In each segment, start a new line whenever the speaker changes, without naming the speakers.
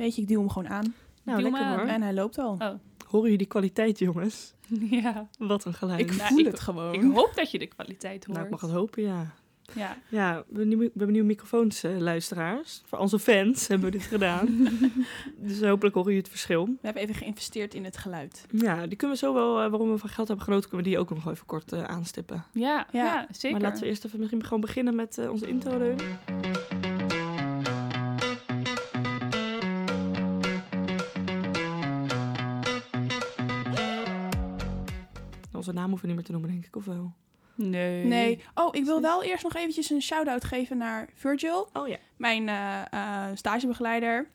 Weet je, ik duw hem gewoon aan.
Nou, lekker hoor.
En hij loopt al.
Oh.
Horen jullie die kwaliteit, jongens?
Ja.
Wat een geluid.
ik
Nou,
voel
ik-
het gewoon.
Ik hoop dat je de kwaliteit hoort.
nou, ik mag het hopen, ja.
Ja.
Ja, we hebben, nieuwe, we hebben nieuwe microfoons, eh, luisteraars. Voor onze fans hebben we dit gedaan. dus hopelijk horen jullie het verschil.
We hebben even geïnvesteerd in het geluid.
Ja, die kunnen we zo wel, eh, waarom we van geld hebben genoten, kunnen we die ook nog even kort eh, aanstippen.
Ja, ja.
Ja.
zeker.
Maar laten we eerst even misschien gewoon beginnen met eh, onze intro. Leun. Onze naam hoeven niet meer te noemen, denk ik, of wel?
Nee.
Nee. Oh, ik wil wel eerst nog eventjes een shout-out geven naar Virgil.
Oh ja.
mijn eh, eh, stagebegeleider.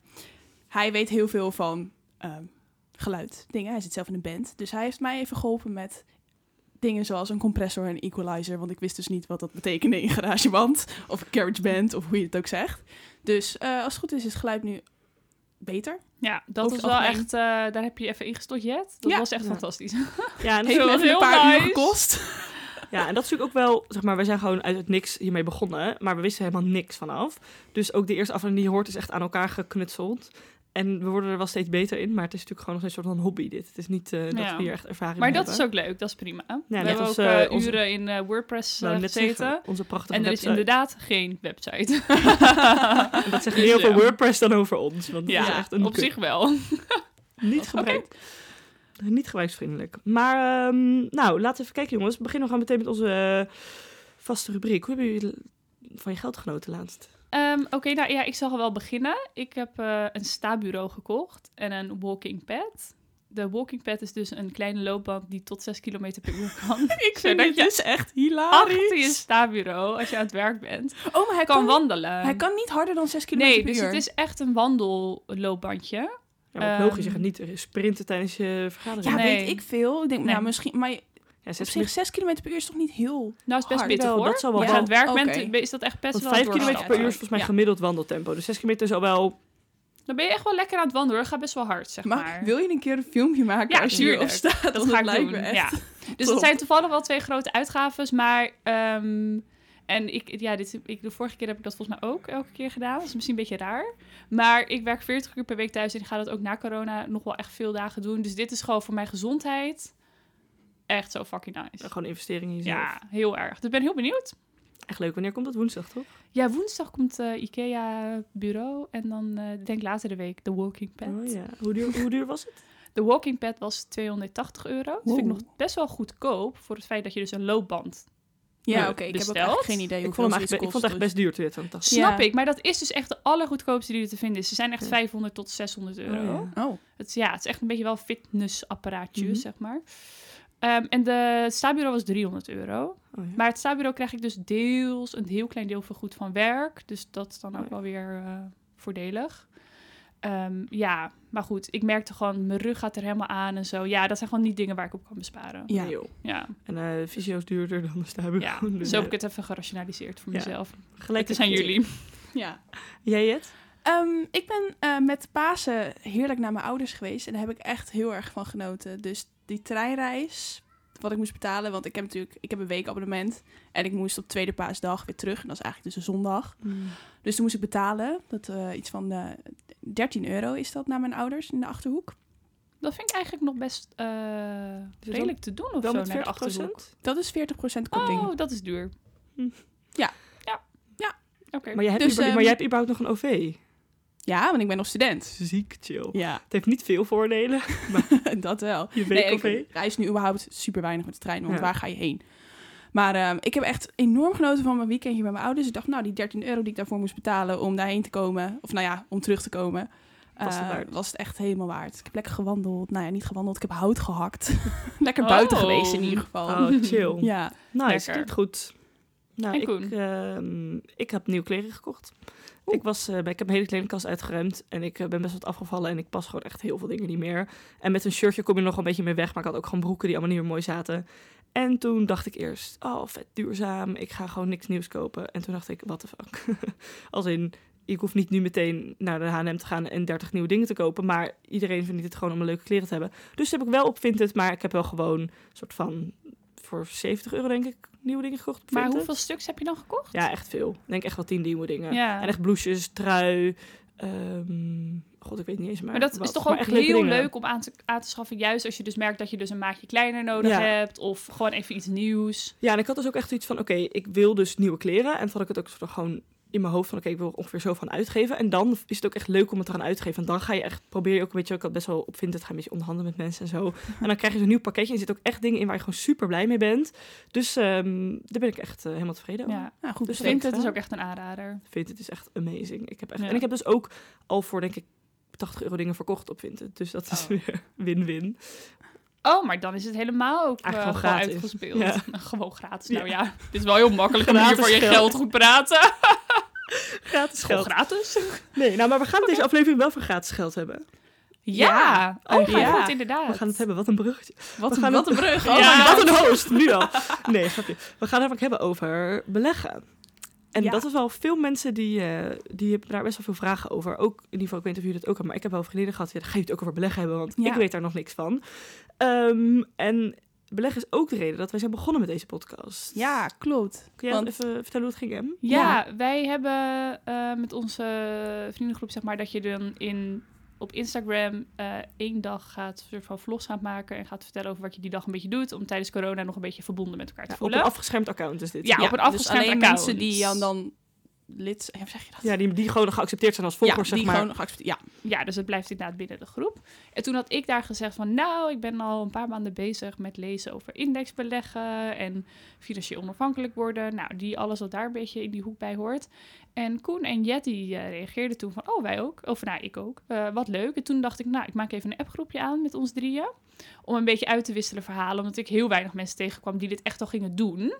Hij weet heel veel van ehm, geluid dingen. Hij zit zelf in een band. Dus hij heeft mij even geholpen met dingen zoals een compressor en equalizer. Want ik wist dus niet wat dat betekende in GarageBand. Of GarageBand, of hoe je het ook zegt. Dus eh, als het goed is, is het geluid nu beter.
Ja, dat is wel
algemeen.
echt... eh, daar heb je even ingestort, Jet. Dat
Ja.
was echt
Ja.
fantastisch.
Ja, en
Heeft even
heel
een paar uur gekost.
Ja, en dat is natuurlijk ook wel, zeg maar, wij zijn gewoon uit het niks hiermee begonnen, maar we wisten helemaal niks vanaf. Dus ook de eerste aflevering die je hoort is echt aan elkaar geknutseld. En we worden er wel steeds beter in, maar het is natuurlijk gewoon nog een soort van hobby dit. Het is niet eh, dat
Ja.
we hier echt ervaring
Maar
mee
dat is ook leuk, dat is prima. we
net
hebben ook
als,
eh,
eh, onze-
uren in eh, WordPress
Nou,
eh, gezeten.
onze prachtige
En er is inderdaad geen website.
En dat
Dus
meer over
ja.
WordPress dan over ons. Want het is
Ja,
echt een
op zich wel.
Niet gebruikt. Niet gebruiksvriendelijk. Maar, ehm, nou, laten we even kijken, jongens. We beginnen gewoon meteen met onze eh, vaste rubriek. Hoe hebben jullie van je geld genoten laatst?
Ehm, Oké, nou ja, ik zal wel beginnen. Ik heb eh, een sta-bureau gekocht en een walking pad. De walking pad is dus een kleine loopband die tot 6 km per uur kan.
Ik
vind dit
dus echt
Achter
hilarisch.
je sta-bureau, als je aan het werk bent,
Oh, maar hij
kan
kan,
wandelen.
hij kan niet harder dan 6 km
nee,
per
dus
uur.
het is echt een wandelloopbandje.
Ja, maar logisch, je gaat niet sprinten tijdens je vergadering.
Ja,
Nee.
weet ik veel. Ik denk,
Nee.
nou, misschien... Maar
Ja,
op
zes
zich, 6 km per uur is toch niet heel...
Nou, is best
Hard.
pittig
Wel,
hoor.
dat zal wel
Als je aan het werk bent, is dat echt best
Want
wel
5 km per uur is volgens mij
Ja.
gemiddeld wandeltempo. Dus 6 km is al wel...
Dan ben je echt wel lekker aan het wandelen. hoor. Gaat best wel hard, zeg maar.
Maar wil je een keer een filmpje maken
Ja,
als je hierop staat?
dat
Want
ga ik doen.
echt
Ja. Dus
top.
het zijn toevallig wel twee grote uitgaves, maar... ehm, en ik, ja, dit, ik, de vorige keer heb ik dat volgens mij ook elke keer gedaan. Dat is misschien een beetje raar. Maar ik werk 40 uur per week thuis en ik ga dat ook na corona nog wel echt veel dagen doen. Dus dit is gewoon voor mijn gezondheid echt zo fucking nice.
Gewoon investering in jezelf.
Ja, heel erg. Dus ik ben heel benieuwd.
Echt leuk. Wanneer komt dat? Woensdag, toch?
Ja, woensdag komt eh, IKEA bureau en dan eh, denk ik later de week de walking pad.
Oh ja. Hoe duur, hoe duur was het?
De walking pad was 280 euro. Dat vind ik nog best wel goedkoop voor het feit dat je dus een loopband...
Ja,
Ja,
oké. ik heb ook geen idee
Ik
hoeveel
vond, hem ik vond het echt best duur, 280.
Ja.
Snap ik, maar dat is dus echt de allergoedkoopste die er te vinden is. Ze zijn echt
Ja.
500 tot 600 euro.
Oh, ja.
dus- Oh,
het, is- ja, het is echt een beetje wel fitnessapparaatje,
Mhm.
zeg maar. Ehm, en de stabureau was 300 euro.
Oh, ja.
Maar het stabureau krijg ik dus deels, een heel klein deel vergoed van werk. Dus dat is dan ook
Oh ja.
wel weer eh, voordelig. Ehm, ja, maar goed, ik merkte gewoon, mijn rug gaat er helemaal aan en zo. Ja, dat zijn gewoon niet dingen waar ik op kan besparen.
ja.
Nee, joh.
Ja,
En eh visio is duurder dan de stabureau.
ja.
Dus,
zo heb
eh,
ik het even gerationaliseerd voor
Ja.
mezelf.
Gelijk
aan jullie.
ja.
Jij het?
Ehm, ik ben eh, met Pasen heerlijk naar mijn ouders geweest. En daar heb ik echt heel erg van genoten. Dus die treinreis, wat ik moest betalen. Want ik heb natuurlijk ik heb een weekabonnement. En ik moest op tweede paasdag weer terug. En dat is eigenlijk dus een zondag. Dus toen moest ik betalen. Dat eh, iets van eh 13 euro is dat naar mijn ouders in de Achterhoek.
Dat vind ik eigenlijk nog best eh,
dan
redelijk te doen of
Wel
zo
met
naar de
40
Achterhoek.
Dat is 40% korting.
Oh, dat is duur.
Hm.
Ja.
Ja.
Ja.
Oké.
Maar, jij hebt
Dus,
uber-
ehm,
maar jij hebt überhaupt nog een OV.
Ja, want ik ben nog student.
Ziek chill.
Ja,
Het heeft niet veel voordelen.
dat wel.
Je
Nee,
week-OV.
ik reis nu überhaupt super weinig met de trein, want
Ja.
waar ga je heen? Maar ehm, ik heb echt enorm genoten van mijn weekendje met mijn ouders. Ik dacht, nou, die 13 euro die ik daarvoor moest betalen om daarheen te komen, of nou ja, om terug te komen,
Was het
eh, was het echt helemaal waard. Ik heb lekker gewandeld. Nou ja, niet gewandeld, ik heb hout gehakt. lekker
Oh.
buiten geweest in ieder geval.
Oh, chill.
Ja,
Nice,
Lekker.
klinkt goed. Nou, ik, ehm, ik heb nieuwe kleren gekocht. Ik, was, eh, ik heb mijn hele kledingkast uitgeruimd en ik eh, ben best wat afgevallen en ik pas gewoon echt heel veel dingen niet meer. En met een shirtje kom je nog een beetje mee weg, maar ik had ook gewoon broeken die allemaal niet meer mooi zaten. En toen dacht ik eerst, oh vet duurzaam, ik ga gewoon niks nieuws kopen. En toen dacht ik, what the fuck. Als in, ik hoef niet nu meteen naar de H&M te gaan en 30 nieuwe dingen te kopen, maar iedereen vindt het gewoon om een leuke kleren te hebben. Dus heb ik wel op Vinted, maar ik heb wel gewoon een soort van voor 70 euro denk ik nieuwe dingen gekocht op
Maar hoeveel stuks heb je dan gekocht?
Ja, echt veel. Ik denk echt wel tien nieuwe dingen.
Ja.
En echt blouses, trui, Ehm, God, ik weet niet eens meer.
Maar dat
wat.
is toch ook
echt
heel leuk om aan te, aan te schaffen. Juist als je dus merkt dat je dus een maatje kleiner nodig
Ja.
hebt. Of gewoon even iets nieuws.
Ja, en ik had dus ook echt iets van, oké, ik wil dus nieuwe kleren. En toen had ik het ook gewoon in mijn hoofd van, oké, ik wil er ongeveer zo van uitgeven. En dan is het ook echt leuk om het te gaan uitgeven. En dan ga je echt, probeer je ook, weet je, ik had best wel op Vinted, ga je een beetje onderhandelen met mensen en zo. En dan krijg je zo'n nieuw pakketje en er zitten ook echt dingen in waar je gewoon super blij mee bent. Dus ehm, daar ben ik echt eh, helemaal tevreden over.
Ja.
Nou, goed
Dus.
Vindt het is
hè?
ook echt een aanrader.
Vinted is echt amazing. Ik heb echt,
Ja.
En ik heb dus ook al voor, denk ik, 80 euro dingen verkocht op Vinted. Dus dat is
Oh.
weer win-win.
Oh, maar dan is het helemaal ook eh, gewoon
gewoon gratis.
uitgespeeld.
Ja.
Gewoon gratis.
Ja.
Nou ja, dit is wel heel makkelijk om hier voor je
geld.
goed praten.
Gratis
Gewoon
geld.
gratis.
Nee, nou, maar we gaan deze aflevering wel voor gratis geld hebben.
Ja. Oh,
eigenlijk.
maar goed, inderdaad.
We gaan het hebben, wat een bruggetje.
Wat, een,
gaan
wat
het-
een brug.
Oh,
Oh
Ja.
wat een host, nu al. Nee, grapje. We gaan het even hebben over beleggen. En
Ja.
dat is wel veel mensen die, eh, die hebben daar best wel veel vragen over. Ook, in ieder geval, ik weet niet of jullie dat ook hebben, maar ik heb wel vriendinnen gehad. Ja, dan ga je het ook over beleggen hebben, want
Ja.
ik weet daar nog niks van. Ehm, en beleggen is ook de reden dat wij zijn begonnen met deze podcast.
Ja, klopt.
Kun jij
Want-
even vertellen hoe het ging, Em?
Ja, wij hebben eh, met onze vriendengroep, zeg maar, dat je dan in, op Instagram eh, één dag gaat soort van vlogs gaat maken en gaat vertellen over wat je die dag een beetje doet, om tijdens corona nog een beetje verbonden met elkaar te
Ja, op
voelen.
een afgeschermd account is dit.
Ja, op een
dus
afgeschermd
alleen
account.
mensen die dan, dan lid. Hoe zeg je dat?
Ja, die, die gewoon geaccepteerd zijn als volgers,
Ja, die
zeg maar.
gewoon geaccepteerd. Ja,
Ja, dus het blijft inderdaad binnen de groep. En toen had ik daar gezegd van, nou, ik ben al een paar maanden bezig met lezen over indexbeleggen en financieel onafhankelijk worden. Nou, die alles wat daar een beetje in die hoek bij hoort. En Koen en Jetty eh, reageerden toen van, oh, wij ook. Of nou, ik ook. Eh, wat leuk. En toen dacht ik, nou, ik maak even een appgroepje aan met ons drieën. Om een beetje uit te wisselen verhalen. Omdat ik heel weinig mensen tegenkwam die dit echt al gingen doen.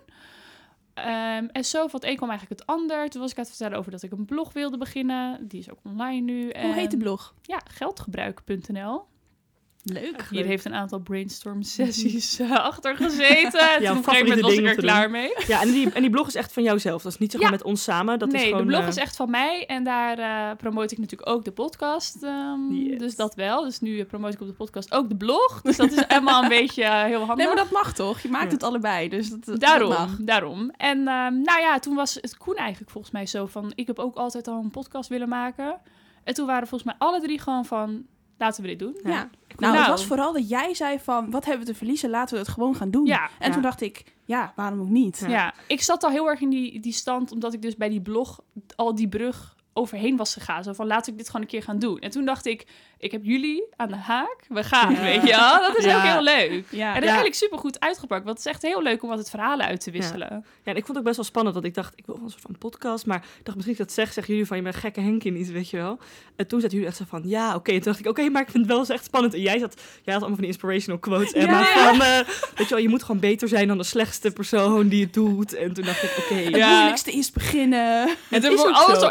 Ehm, en zo van het een kwam eigenlijk het ander. Toen was ik aan het vertellen over dat ik een blog wilde beginnen. Die is ook online nu.
hoe heet de blog?
ja, geldgebruik.nl.
Leuk.
Hier heeft een aantal brainstorm sessies eh, achter gezeten. Toen op een gegeven was ik er klaar mee.
Ja, en die, en die blog is echt van jouzelf. Dat is niet maar
Ja.
met ons samen. Dat
nee,
is gewoon,
de blog
eh,
is echt van mij. En daar eh promote ik natuurlijk ook de podcast. ehm,
Yes.
Dus dat wel. Dus nu promote ik op de podcast ook de blog. Dus dat is helemaal een beetje heel handig.
Nee, maar dat mag toch? Je maakt
Ja.
het allebei, dus dat, dat
Daarom,
mag.
daarom. En ehm, nou ja, toen was het Koen eigenlijk volgens mij zo van... Ik heb ook altijd al een podcast willen maken. En toen waren volgens mij alle drie gewoon van... Laten we dit doen.
Ja.
Ja.
Nou,
Nou.
het was vooral dat jij zei van, wat hebben we te verliezen? Laten we het gewoon gaan doen.
Ja,
En
Ja.
toen dacht ik, ja, waarom ook niet?
Ja.
Ja. ik zat al heel erg in die, die stand, omdat ik dus bij die blog al die brug overheen was gegaan. Zo van, laat ik dit gewoon een keer gaan doen. En toen dacht ik, ik heb jullie aan de haak. We gaan,
Ja.
weet je wel. Dat is
Ja.
ook heel leuk.
Ja.
En dat is eigenlijk super goed uitgepakt. Want het is echt heel leuk om altijd verhalen uit te wisselen.
Ja, en ik vond het ook best wel spannend, want ik dacht, ik wil wel een soort van podcast, maar ik dacht, misschien dat zeg, zeggen jullie van, je bent een gekke Henkie niet, weet je wel. En toen zaten jullie echt zo van, ja, oké. En toen dacht ik, oké, maar ik vind het wel eens echt spannend. En jij, zat, jij had allemaal van die inspirational quotes, Emma,
Ja.
van, eh, weet je wel, je moet gewoon beter zijn dan de slechtste persoon die het doet. En toen dacht ik, oké,
Het
Ja.
moeilijkste is beginnen.
En
Het
toen
ook
alles
zo.
zo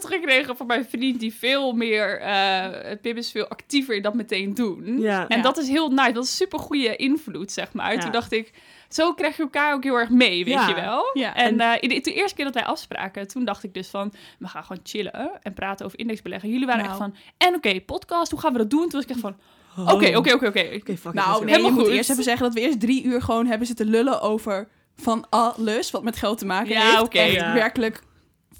gekregen van mijn vriend... die veel meer... eh Pim is veel actiever in dat meteen doen.
ja.
En
Ja.
dat is heel nice. Dat is super goede invloed, zeg maar.
Ja.
Toen dacht ik, zo krijg je elkaar ook heel erg mee, weet
Ja.
je wel?
Ja.
En eh, in de, de eerste keer dat wij afspraken, toen dacht ik dus van, we gaan gewoon chillen en praten over indexbeleggen. Jullie waren
Nou.
echt van, en oké, podcast, hoe gaan we dat doen? Toen was ik echt van,
Oh.
oké, oké, oké, oké.
Nou, nee,
Helemaal
je moet
goed.
eerst even zeggen dat we eerst drie uur gewoon hebben zitten lullen over van alles wat met geld te maken
Ja,
heeft.
oké.
Echt
Ja.
werkelijk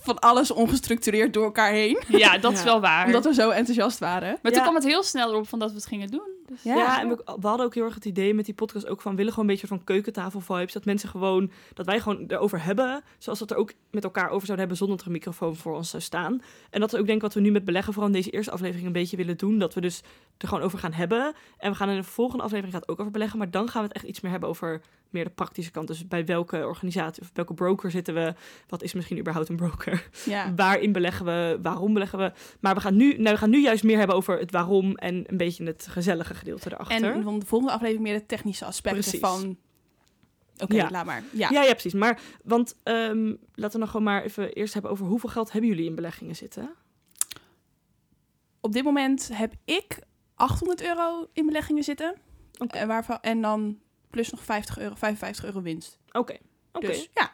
van alles ongestructureerd door elkaar heen.
Ja, dat is wel waar.
Omdat we zo enthousiast waren.
Maar
Ja.
toen kwam het heel snel erop van dat we het gingen doen. Dus,
Ja.
Ja, en we, we hadden ook heel erg het idee met die podcast ook van... we willen gewoon een beetje van keukentafel vibes. Dat mensen gewoon... dat wij gewoon erover hebben. Zoals dat er ook met elkaar over zouden hebben... zonder dat er een microfoon voor ons zou staan. En dat is ook denk ik wat we nu met beleggen... vooral in deze eerste aflevering een beetje willen doen. Dat we dus er gewoon over gaan hebben. En we gaan in de volgende aflevering gaat het ook over beleggen. Maar dan gaan we het echt iets meer hebben over... meer de praktische kant. Dus bij welke organisatie of welke broker zitten we? Wat is misschien überhaupt een broker?
Ja.
Waarin beleggen we? Waarom beleggen we? Maar we gaan nu, nou, we gaan nu juist meer hebben over het waarom en een beetje het gezellige gedeelte erachter.
En van de volgende aflevering meer de technische aspecten
Precies.
van... Oké,
Ja.
laat maar. Ja.
Ja, ja, precies. Maar, want ehm, laten we nog gewoon maar even eerst hebben over hoeveel geld hebben jullie in beleggingen zitten?
Op dit moment heb ik 800 euro in beleggingen zitten. Eh, waarvan, en dan plus nog 50 euro, 55 euro winst.
Oké. Oké.
Dus ja.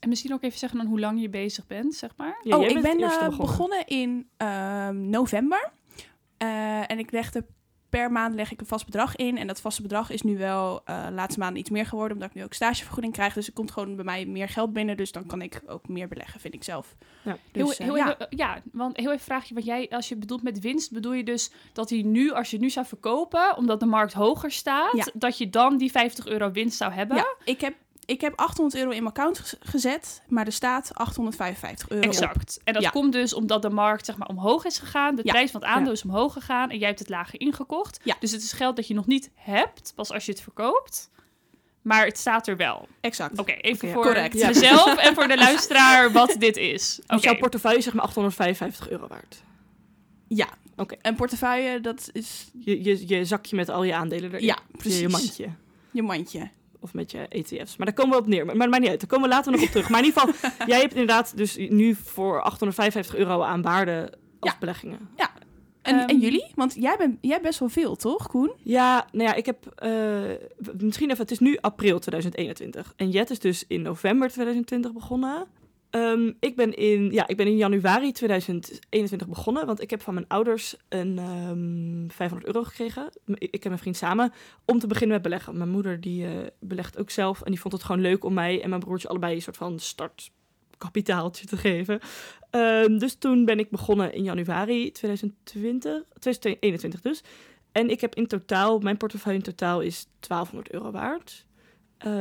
En misschien ook even zeggen dan hoe lang je bezig bent, zeg maar.
Ja,
oh, ik ben eh, begonnen. in ehm, november. Eh, en ik legde per maand leg ik een vast bedrag in. En dat vaste bedrag is nu wel eh laatste maanden iets meer geworden, omdat ik nu ook stagevergoeding krijg. Dus er komt gewoon bij mij meer geld binnen. Dus dan kan ik ook meer beleggen, vind ik zelf.
Ja.
Dus,
heel,
eh,
heel
ja.
even, ja, want heel even vraag je, wat jij, als je bedoelt met winst, bedoel je dus dat hij nu, als je het nu zou verkopen, omdat de markt hoger staat,
Ja.
dat je dan die 50 euro winst zou hebben?
Ja, ik heb, ik heb 800 euro in mijn account gez- gezet, maar er staat 855 euro op.
Exact. En dat
Ja.
komt dus omdat de markt zeg maar omhoog is gegaan. De
Ja.
prijs van het aandeel
Ja.
is omhoog gegaan en jij hebt het lager ingekocht.
Ja.
Dus het is geld dat je nog niet hebt, pas als je het verkoopt. Maar het staat er wel.
Exact.
Oké, even voor
Correct.
Ja.
mezelf en voor de luisteraar wat dit is. Oké.
Dus jouw portefeuille is zeg maar 855 euro waard.
Ja.
Oké.
En portefeuille, dat is...
Je, je, je zakje met al je aandelen erin.
Ja,
Je,
precies.
je mandje.
Je mandje.
Of met je ETF's. Maar daar komen we op neer. Maar, maar maakt niet uit. Daar komen we later nog op terug. Maar in ieder geval, jij hebt inderdaad dus nu voor 855 euro aan waarde als
Ja.
beleggingen.
En,
Ehm,
en jullie? Want jij bent jij hebt best wel veel, toch, Koen?
Ja, nou ja, ik heb... eh, misschien even, het is nu april 2021. En Jet is dus in november 2020 begonnen. Ehm, ik, ben in, ja, ik ben in januari 2021 begonnen, want ik heb van mijn ouders een ehm 500 euro gekregen. Ik en mijn vriend samen, om te beginnen met beleggen. Mijn moeder die eh, belegt ook zelf en die vond het gewoon leuk om mij en mijn broertje allebei een soort van startkapitaaltje te geven. Ehm, dus toen ben ik begonnen in januari 2020, 2021 dus. En ik heb in totaal, mijn portefeuille in totaal is 1200 euro waard.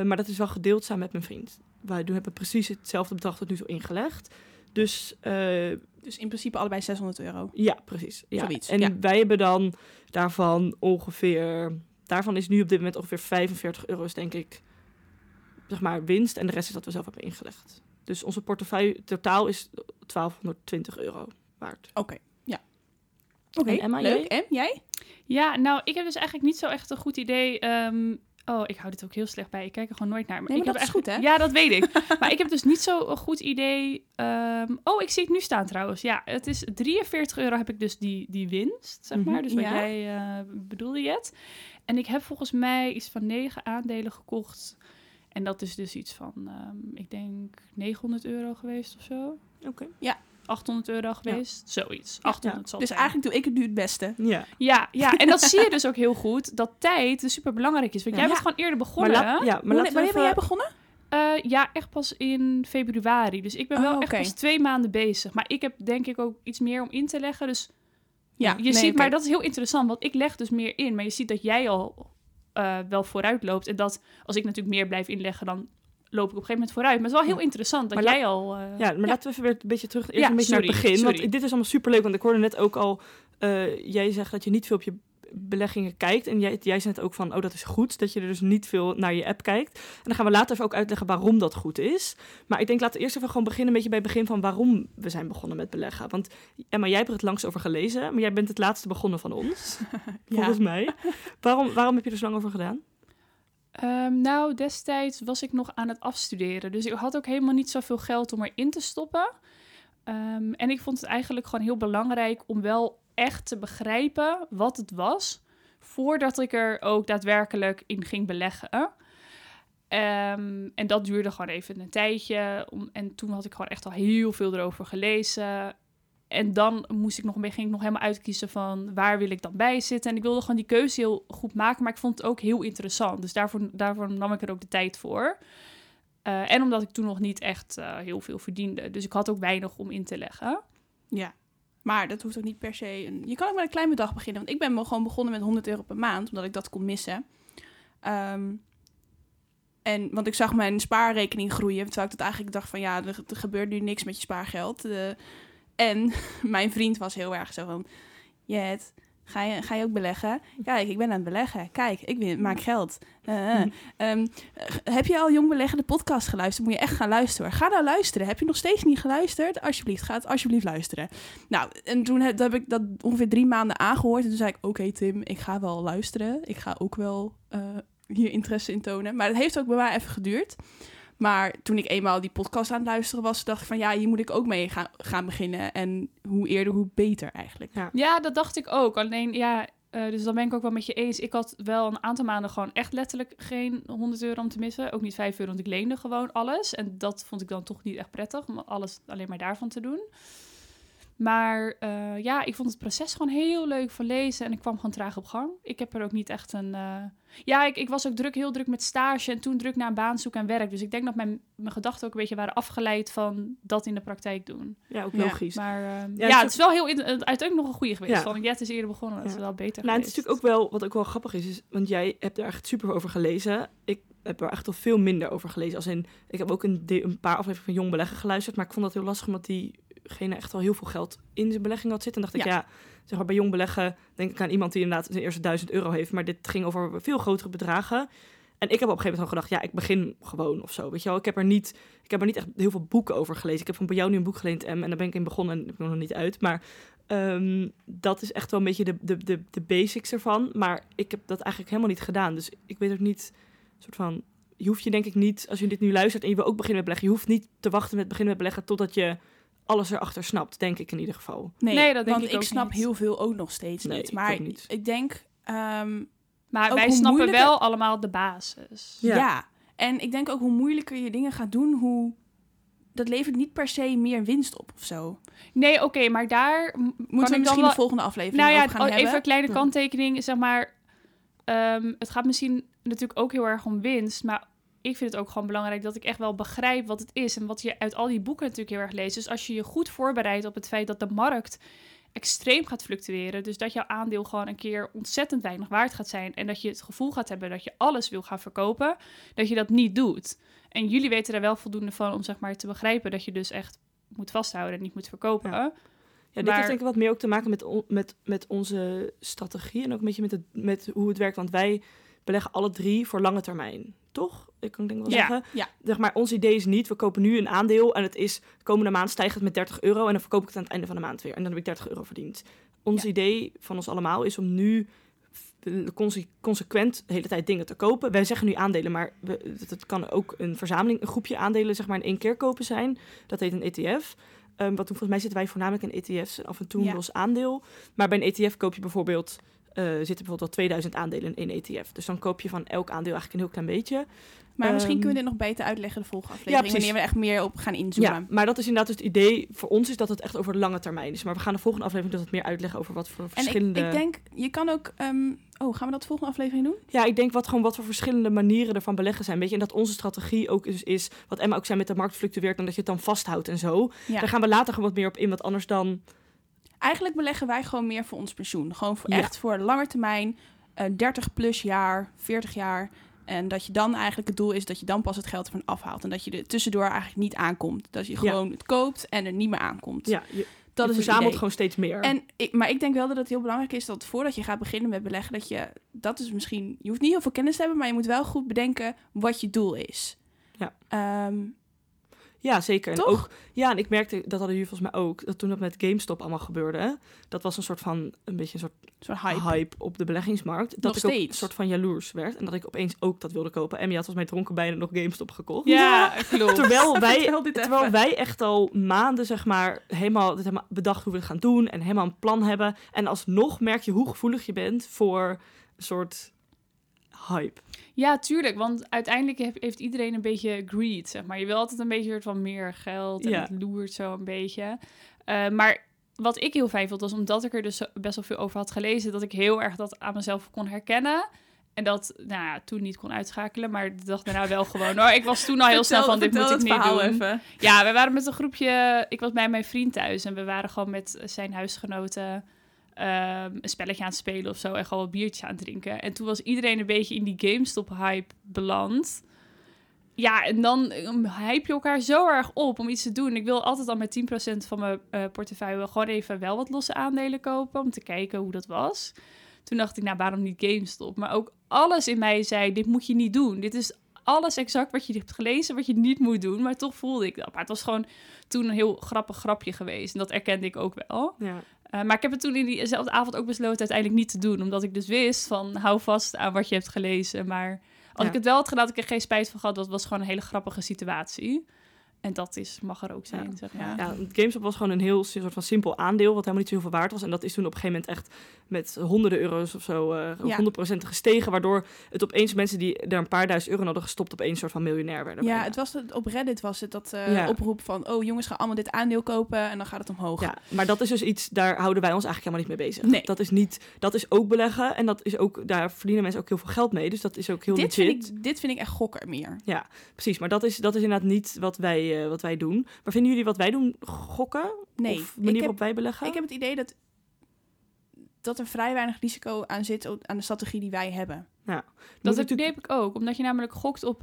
Maar dat is wel gedeeld samen met mijn vriend. Wij doen- hebben precies hetzelfde bedrag tot nu toe ingelegd. Dus eh,
Dus in principe allebei 600 euro.
ja, precies. Ja.
Zoiets,
en
ja.
wij hebben dan daarvan ongeveer... Daarvan is nu op dit moment ongeveer 45 euro's, denk ik, zeg maar, winst. En de rest is dat we zelf hebben ingelegd. Dus onze portefeuille totaal is 1220 euro waard.
Oké, ja. Oké,
En Emma,
leuk.
jij?
En jij?
Ja, nou, ik heb dus eigenlijk niet zo echt een goed idee. ehm, oh, ik hou dit ook heel slecht bij. Ik kijk er gewoon nooit naar.
Nee, maar
ik
dat
heb
is goed,
eigenlijk- Ja, dat weet ik. maar ik heb dus niet zo een goed idee. ehm, oh, ik zie het nu staan trouwens. Ja, het is 43 euro heb ik dus die, die winst, zeg maar.
Mhm,
Dus wat
ja.
jij eh, bedoelde, Jet. En ik heb volgens mij iets van negen aandelen gekocht. En dat is dus iets van, ehm, ik denk 900 euro geweest of zo.
Oké.
800 euro geweest, zoiets. 800 zal
Dus
zijn.
eigenlijk doe ik het nu het beste.
Ja.
Ja, ja, en dat zie je dus ook heel goed, dat tijd dus super belangrijk is. Want
Ja.
jij
Ja.
bent gewoon eerder
Maar,
begonnen.
laat, ja, maar
Wanneer, ben jij begonnen?
Eh, ja, echt pas in februari. Dus ik ben
Oh,
wel echt
oké.
pas twee maanden bezig. Maar ik heb denk ik ook iets meer om in te leggen. Dus
Ja,
je
nee,
ziet, maar dat is heel interessant, want ik leg dus meer in. Maar je ziet dat jij al eh, wel vooruit loopt. En dat als ik natuurlijk meer blijf inleggen, dan loop ik op een gegeven moment vooruit. Maar het is wel heel interessant dat
Maar
jij al... eh,
Ja, maar laten we even weer een beetje terug eerst
Ja,
een beetje naar het begin.
sorry.
Want dit is allemaal superleuk, want ik hoorde net ook al... eh, jij zegt dat je niet veel op je beleggingen kijkt. En jij, jij zei het ook van, oh, dat is goed. Dat je er dus niet veel naar je app kijkt. En dan gaan we later even ook uitleggen waarom dat goed is. Maar ik denk, laten we eerst even gewoon beginnen... een beetje bij het begin van waarom we zijn begonnen met beleggen. Want Emma, jij hebt er het langst over gelezen. Maar jij bent het laatste begonnen van ons, volgens mij. Waarom, waarom heb je er zo lang over gedaan?
Ehm, nou, destijds was ik nog aan het afstuderen. Dus ik had ook helemaal niet zoveel geld om erin te stoppen. Ehm, en ik vond het eigenlijk gewoon heel belangrijk om wel echt te begrijpen wat het was. Voordat ik er ook daadwerkelijk in ging beleggen. Ehm, en dat duurde gewoon even een tijdje. Om, en toen had ik gewoon echt al heel veel erover gelezen. En dan moest ik nog ging ik nog helemaal uitkiezen van waar wil ik dan bij zitten. En ik wilde gewoon die keuze heel goed maken, maar ik vond het ook heel interessant. Dus daarvoor, daarvoor nam ik er ook de tijd voor. Eh, en omdat ik toen nog niet echt eh, heel veel verdiende. Dus ik had ook weinig om in te leggen.
Ja. Maar dat hoeft ook niet per se... Een... Je kan ook met een klein bedrag beginnen. Want ik ben gewoon begonnen met 100 euro per maand. Omdat ik dat kon missen. Ehm, en, want ik zag mijn spaarrekening groeien. Terwijl ik dat eigenlijk dacht van... Ja, er, er gebeurt nu niks met je spaargeld. Eh, en mijn vriend was heel erg zo van... Jet, ga je, ga je ook beleggen? Kijk, ik ben aan het beleggen. Kijk, ik win, maak geld. Eh, eh. Ehm, eh, heb je al Jong Beleggen de podcast geluisterd? Moet je echt gaan luisteren. Ga nou luisteren. Heb je nog steeds niet geluisterd? Alsjeblieft, ga het alsjeblieft luisteren. Nou, en toen heb, heb ik dat ongeveer drie maanden aangehoord. En toen zei ik, oké Tim, ik ga wel luisteren. Ik ga ook wel eh, hier interesse in tonen. Maar het heeft ook bij mij even geduurd. Maar toen ik eenmaal die podcast aan het luisteren was, dacht ik van ja, hier moet ik ook mee gaan, gaan beginnen. En hoe eerder, hoe beter eigenlijk.
Ja.
Ja, dat dacht ik ook. Alleen ja, eh, dus dan ben ik ook wel met je eens. Ik had wel een aantal maanden gewoon echt letterlijk geen 100 euro om te missen. Ook niet 5 euro, want ik leende gewoon alles. En dat vond ik dan toch niet echt prettig om alles alleen maar daarvan te doen. Maar eh, ja, ik vond het proces gewoon heel leuk van lezen en ik kwam gewoon traag op gang. Ik heb er ook niet echt een... eh, Ja, ik, ik was ook druk, heel druk met stage en toen druk naar een baan zoeken en werk. Dus ik denk dat mijn, mijn gedachten ook een beetje waren afgeleid van dat in de praktijk doen.
Ja, ook
Ja.
logisch.
Maar eh,
het
ja, het is wel heel... in- Uiteindelijk nog een goede geweest.
Ja.
Van, ja, het is eerder begonnen. Het is wel beter
Nou, het is natuurlijk ook wel, wat ook wel grappig is, is, want jij hebt er echt super over gelezen. Ik heb er echt al veel minder over gelezen. Als in, ik heb ook een, een paar afleveringen van Jong Beleggen geluisterd, maar ik vond dat heel lastig, omdat diegene echt al heel veel geld in zijn belegging had zitten. En dacht ik, ja, zeg maar bij Jong Beleggen denk ik aan iemand die inderdaad zijn eerste duizend euro heeft, maar dit ging over veel grotere bedragen. En ik heb op een gegeven moment al gedacht, ja, ik begin gewoon of zo, weet je wel. Ik heb er niet, ik heb er niet echt heel veel boeken over gelezen. Ik heb van bij jou nu een boek geleend, en daar ben ik in begonnen en ik ben nog niet uit. Maar Ehm, dat is echt wel een beetje de, de, de, de basics ervan. Maar ik heb dat eigenlijk helemaal niet gedaan. Dus ik weet ook niet, soort van, je hoeft je denk ik niet, als je dit nu luistert en je wil ook beginnen met beleggen, je hoeft niet te wachten met beginnen met beleggen totdat je alles erachter snapt, denk ik in ieder geval.
Nee,
Nee, dat denk
want
ik
ik,
ook
snap
niet.
heel veel ook nog steeds
Nee,
niet.
ik
Maar
ook niet.
ik denk, ehm,
Maar wij snappen
moeilijker-
wel allemaal de basis.
Ja.
ja. En ik denk ook hoe moeilijker je dingen gaat doen, hoe... Dat levert niet per se meer winst op of zo.
Nee, oké, maar daar
Moeten
ik
we
dan
misschien
wel-
de volgende aflevering
Nou ja,
over gaan
oh,
hebben?
even een kleine kanttekening. Zeg maar, ehm, het gaat misschien natuurlijk ook heel erg om winst. Maar ik vind het ook gewoon belangrijk dat ik echt wel begrijp wat het is. En wat je uit al die boeken natuurlijk heel erg leest. Dus als je je goed voorbereidt op het feit dat de markt extreem gaat fluctueren. Dus dat jouw aandeel gewoon een keer ontzettend weinig waard gaat zijn. En dat je het gevoel gaat hebben dat je alles wil gaan verkopen. Dat je dat niet doet. En jullie weten er wel voldoende van om zeg maar te begrijpen dat je dus echt moet vasthouden en niet moet verkopen.
Ja. Ja, dit
Maar-
heeft denk ik wat meer ook te maken met, on- met, met onze strategie en ook een beetje met, het, met hoe het werkt. Want wij beleggen alle drie voor lange termijn, toch? Ik kan denk wel
Ja,
zeggen.
ja.
Zeg maar, ons idee is niet, we kopen nu een aandeel en het is, komende maand stijgt het met 30 euro en dan verkoop ik het aan het einde van de maand weer. En dan heb ik 30 euro verdiend. Ons
Ja.
idee van ons allemaal is om nu conse- consequent de hele tijd dingen te kopen. Wij zeggen nu aandelen, maar we, het, het kan ook een verzameling, een groepje aandelen zeg maar in één keer kopen zijn. Dat heet een ETF. Ehm, wat volgens mij zitten wij voornamelijk in ETF's en af en toe een los aandeel. Maar bij een ETF koop je bijvoorbeeld, eh zitten bijvoorbeeld al 2000 aandelen in één ETF. Dus dan koop je van elk aandeel eigenlijk een heel klein beetje.
Maar misschien
Ehm,
kunnen we dit nog beter uitleggen de volgende aflevering.
precies.
wanneer we echt meer op gaan inzoomen.
Ja, maar dat is inderdaad dus het idee voor ons is dat het echt over de lange termijn is. Maar we gaan de volgende aflevering dus wat meer uitleggen over wat voor
En ik,
verschillende...
ik denk, je kan ook... ehm, oh, gaan we dat de volgende aflevering doen?
Ja, ik denk wat gewoon wat voor verschillende manieren ervan beleggen zijn. Weet je, en dat onze strategie ook is, is wat Emma ook zei met de markt fluctueert en dat je het dan vasthoudt en zo.
Ja.
Daar gaan we later gewoon wat meer op in, wat anders dan.
Eigenlijk beleggen wij gewoon meer voor ons pensioen. Gewoon voor,
Ja.
echt voor lange termijn. eh 30 plus jaar, 40 jaar. En dat je dan eigenlijk het doel is dat je dan pas het geld ervan afhaalt. En dat je er tussendoor eigenlijk niet aankomt. Dat je
Ja.
gewoon het koopt en er niet meer aankomt.
Ja, je,
dat
je
is
verzamelt gewoon steeds meer.
En ik, maar ik denk wel dat het heel belangrijk is dat voordat je gaat beginnen met beleggen, dat je, dat is misschien, je hoeft niet heel veel kennis te hebben, maar je moet wel goed bedenken wat je doel is.
Ja.
Ehm,
Ja, zeker. En ook, ja, en ik merkte, dat hadden jullie volgens mij ook, dat toen dat met GameStop allemaal gebeurde, dat was een soort van, een beetje een soort
Zo'n
hype,
hype.
op de beleggingsmarkt. Dat
Nog
ik ook een soort van jaloers werd en dat ik opeens ook dat wilde kopen. En je had volgens mij dronken bijna nog GameStop gekocht.
Ja, klopt.
Terwijl wij, terwijl wij echt al maanden, zeg maar, helemaal, dit helemaal bedacht hoe we het gaan doen en helemaal een plan hebben. En alsnog merk je hoe gevoelig je bent voor een soort hype.
Ja, tuurlijk. Want uiteindelijk heeft, heeft iedereen een beetje greed, zeg maar. Je wil altijd een beetje van meer geld en
Ja.
het loert zo een beetje. Eh, maar wat ik heel fijn vond, was omdat ik er dus best wel veel over had gelezen, dat ik heel erg dat aan mezelf kon herkennen. En dat, nou ja, toen niet kon uitschakelen, maar de dag daarna wel gewoon hoor. Ik was toen al heel snel van, dit moet ik niet doen.
even.
Ja, we waren met een groepje. Ik was bij mijn vriend thuis en we waren gewoon met zijn huisgenoten ehm, een spelletje aan het spelen of zo en gewoon wat biertjes aan het drinken. En toen was iedereen een beetje in die GameStop-hype beland. Ja, en dan um, hype je elkaar zo erg op om iets te doen. Ik wil altijd al met 10% van mijn eh, portefeuille gewoon even wel wat losse aandelen kopen om te kijken hoe dat was. Toen dacht ik, nou, waarom niet GameStop? Maar ook alles in mij zei, dit moet je niet doen. Dit is alles exact wat je hebt gelezen, wat je niet moet doen. Maar toch voelde ik dat. Maar het was gewoon toen een heel grappig grapje geweest. En dat erkende ik ook wel.
Ja.
Eh, maar ik heb het toen in diezelfde avond ook besloten uiteindelijk niet te doen. Omdat ik dus wist van, hou vast aan wat je hebt gelezen. Maar als
Ja.
ik het wel had gedaan, had ik er geen spijt van gehad. Dat was gewoon een hele grappige situatie. En dat is, mag er ook zijn,
Ja.
zeg maar.
Ja, GameStop was gewoon een heel soort van simpel aandeel, wat helemaal niet zo heel veel waard was. En dat is toen op een gegeven moment echt met honderden euro's of zo, eh
Ja.
100% gestegen. Waardoor het opeens mensen die er een paar duizend euro hadden gestopt, opeens een soort van miljonair werden.
Ja,
bijna.
het was het, op Reddit was het dat eh,
Ja.
oproep van... oh jongens, ga allemaal dit aandeel kopen en dan gaat het omhoog.
Ja, maar dat is dus iets, daar houden wij ons eigenlijk helemaal niet mee bezig.
Nee.
Dat is niet, dat is ook beleggen en dat is ook, daar verdienen mensen ook heel veel geld mee. Dus dat is ook heel
dit,
legit.
vind ik, dit vind ik echt gokken meer.
Precies, maar dat is, dat is inderdaad niet wat wij, eh, wat wij doen. Maar vinden jullie wat wij doen gokken?
Nee,
Of manier
heb,
waarop wij beleggen?
ik heb het idee dat, dat er vrij weinig risico aan zit ook aan de strategie die wij hebben.
Moet
Dat
natuurlijk-
begreep ik ook, omdat je namelijk gokt op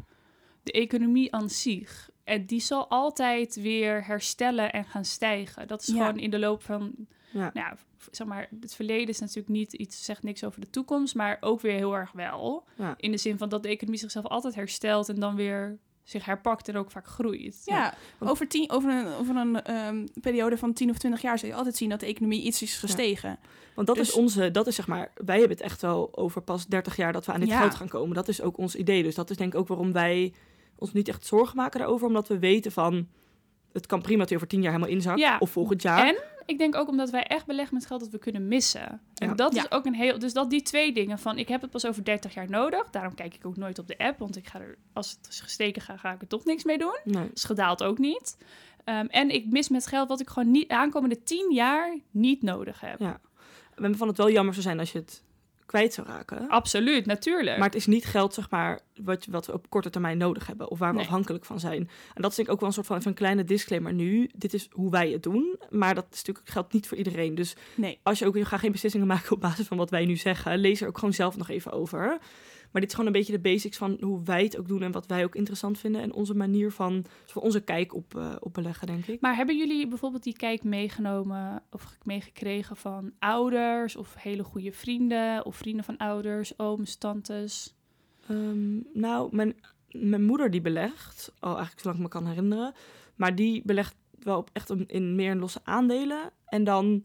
de economie aan zich. En die zal altijd weer herstellen en gaan stijgen. Dat is
Ja.
gewoon in de loop van,
Ja.
nou ja, zeg maar, het verleden is natuurlijk niet iets, zegt niks over de toekomst, maar ook weer heel erg wel.
Ja.
In de zin van dat de economie zichzelf altijd herstelt en dan weer zich herpakt en ook vaak groeit.
Ja, over, tien, over een, over een ehm, periode van 10 of 20 jaar zul je altijd zien dat de economie iets is gestegen.
Want dat
Dus-
is onze, dat is zeg maar, wij hebben het echt wel over pas 30 jaar dat we aan dit
Ja.
gaan komen. Dat is ook ons idee. Dus dat is denk ik ook waarom wij ons niet echt zorgen maken daarover. Omdat we weten van, het kan prima dat hij over 10 jaar helemaal inzakt.
Ja.
Of volgend jaar.
En ik denk ook omdat wij echt beleggen met geld dat we kunnen missen. En
Ja.
dat
Ja.
is ook een heel. Dus dat die twee dingen van ik heb het pas over 30 jaar nodig. Daarom kijk ik ook nooit op de app. Want ik ga er, als het is gesteken gaat, ga ik er toch niks mee doen.
Nee.
Is gedaald ook niet. Ehm, en ik mis met geld wat ik gewoon niet aankomende 10 jaar niet nodig heb.
Ja. We vonden het wel jammer zou zijn als je het kwijt zou raken.
Absoluut, natuurlijk.
Maar het is niet geld, zeg maar, wat, wat we op korte termijn nodig hebben. Of waar we
Nee.
afhankelijk van zijn. En dat is denk ik ook wel een soort van even een kleine disclaimer nu. Dit is hoe wij het doen. Maar dat is natuurlijk, geldt niet voor iedereen. Dus
Nee.
als je ook, je gaat geen beslissingen maken op basis van wat wij nu zeggen. Lees er ook gewoon zelf nog even over. Maar dit is gewoon een beetje de basics van hoe wij het ook doen en wat wij ook interessant vinden. En onze manier van, voor onze kijk op, eh, op beleggen, denk ik.
Maar hebben jullie bijvoorbeeld die kijk meegenomen of meegekregen van ouders of hele goede vrienden of vrienden van ouders, ooms, tantes?
Ehm, nou, mijn, mijn moeder die belegt, al eigenlijk zolang ik me kan herinneren. Maar die belegt wel op echt een- in meer losse aandelen. En dan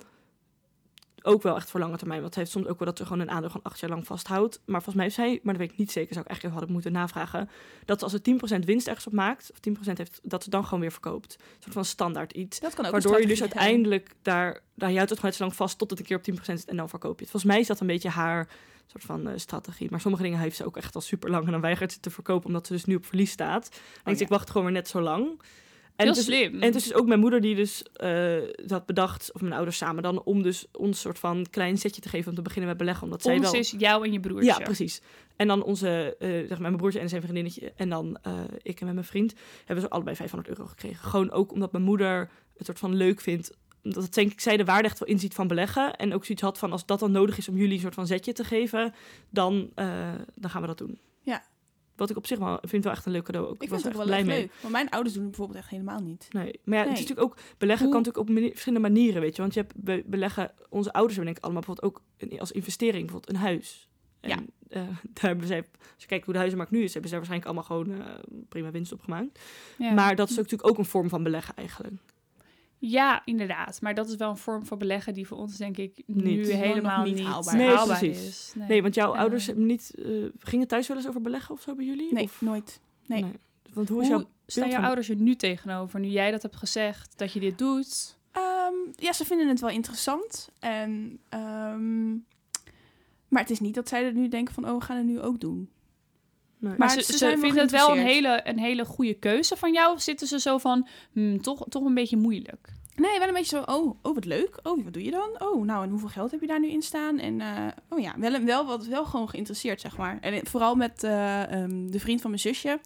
ook wel echt voor lange termijn. Want ze heeft soms ook wel dat ze gewoon een aandeel gewoon acht jaar lang vasthoudt. Maar volgens mij heeft zij, maar dat weet ik niet zeker, zou ik eigenlijk even hadden moeten navragen. Dat als ze 10% winst ergens op maakt, of 10% heeft, dat ze dan gewoon weer verkoopt. Een soort van standaard iets.
Dat kan ook
Waardoor je dus
zijn.
uiteindelijk daar, daar houdt het gewoon net zo lang vast tot het een keer op 10% zit en dan verkoop je het. Volgens mij is dat een beetje haar soort van eh, strategie. Maar sommige dingen heeft ze ook echt al super lang en dan weigert ze te verkopen omdat ze dus nu op verlies staat. Dan
ja.
ik wacht gewoon weer net zo lang. En
Heel
het is,
slim.
En het is dus ook mijn moeder die dus eh, dat bedacht, of mijn ouders samen dan, om dus ons soort van klein setje te geven om te beginnen met beleggen. Omdat zij
Ons
wel...
is jou en je broertje.
Ja, precies. En dan onze, eh, zeg maar, mijn broertje en zijn vriendinnetje en dan eh, ik en met mijn vriend hebben ze allebei 500 euro gekregen. Gewoon ook omdat mijn moeder het soort van leuk vindt. Omdat het, denk ik, zij de waarde echt wel inziet van beleggen. En ook zoiets had van als dat dan nodig is om jullie een soort van zetje te geven, dan, eh, dan gaan we dat doen.
Ja.
Wat ik op zich wel vind wel echt een leuk cadeau ook.
Ik
was
vind het ook wel
blij
echt
mee.
leuk. Want mijn ouders doen het bijvoorbeeld echt helemaal niet.
Nee, maar ja, het is natuurlijk ook beleggen
Hoe-
kan natuurlijk op verschillende manieren, weet je. Want je hebt be- beleggen, onze ouders hebben denk ik allemaal bijvoorbeeld ook als investering bijvoorbeeld een huis. En
Ja.
eh, daar hebben zij, als je kijkt hoe de huizenmarkt nu is, hebben ze daar waarschijnlijk allemaal gewoon eh, prima winst op gemaakt.
Ja.
Maar dat is ook natuurlijk ook een vorm van beleggen eigenlijk.
Ja, inderdaad. Maar dat is wel een vorm van beleggen die voor ons denk ik nu
Niet.
helemaal
niet
niet
haalbaar.
Nee,
haalbaar
precies.
is.
Nee, want jouw
Eh,
ouders hebben niet, eh, gingen thuis wel eens over beleggen of zo bij jullie?
Nee,
Of,
nooit. Nee.
Want hoe is
Hoe
jouw
staan jouw ouders er nu tegenover? Nu jij dat hebt gezegd, dat je dit doet.
Ehm, ja, ze vinden het wel interessant. En, ehm, maar het is niet dat zij er nu denken van, oh, we gaan het nu ook doen.
Nee.
Maar,
Maar
ze,
ze
ze
zijn wel
vinden het wel een hele, een hele goede keuze van jou? Of zitten ze zo van, hmm, toch, toch een beetje moeilijk?
Nee, wel een beetje zo, oh, oh, wat leuk. Oh, wat doe je dan? Oh, nou, en hoeveel geld heb je daar nu in staan? En, eh, oh ja, wel, wel, wat, wel gewoon geïnteresseerd, zeg maar. En vooral met eh, ehm, de vriend van mijn zusje.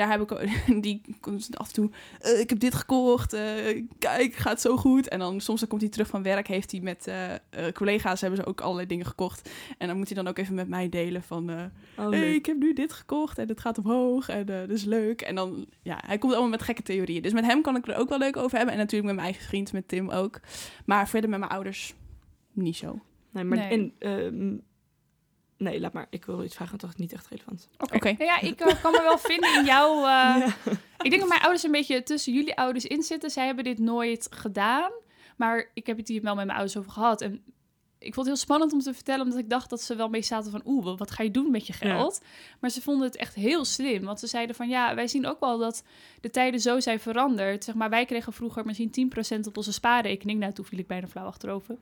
Daar heb ik, ook- die komt af en toe, eh, ik heb dit gekocht, eh, kijk, gaat zo goed. En dan soms dan komt hij terug van werk, heeft hij met eh, collega's, hebben ze ook allerlei dingen gekocht. En dan moet hij dan ook even met mij delen van, eh,
Oh,
hey, ik heb nu dit gekocht en het gaat omhoog en eh dat is leuk. En dan, ja, hij komt allemaal met gekke theorieën. Dus met hem kan ik er ook wel leuk over hebben. En natuurlijk met mijn eigen vriend, met Tim ook. Maar verder met mijn ouders niet zo.
Nee, maar
Nee.
En, ehm, nee, laat maar. Ik wil iets vragen, want dat is niet echt relevant.
Oké.
Nou ja, ik eh, kan me wel vinden in jouw... eh,
Ja.
Ik denk dat mijn ouders een beetje tussen jullie ouders in zitten. Zij hebben dit nooit gedaan. Maar ik heb het hier wel met mijn ouders over gehad. En ik vond het heel spannend om te vertellen, omdat ik dacht dat ze wel mee zaten van, oeh, wat ga je doen met je geld? Maar ze vonden het echt heel slim, want ze zeiden van, ja, wij zien ook wel dat de tijden zo zijn veranderd. Zeg maar, wij kregen vroeger misschien 10% op onze spaarrekening. Nou, toen viel ik bijna flauw achterover.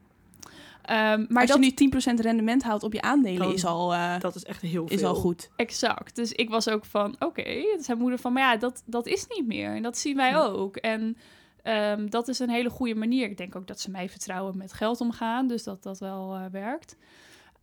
Ehm, maar
Als
dat,
je nu 10% rendement haalt op je aandelen, is al, eh,
Dat is echt heel veel.
is al goed.
Exact. Dus ik was ook van, oké. Toen zei moeder van, maar ja, dat, dat is niet meer. En dat zien wij
Ja.
ook. En ehm, dat is een hele goede manier. Ik denk ook dat ze mij vertrouwen met geld omgaan. Dus dat dat wel eh, werkt.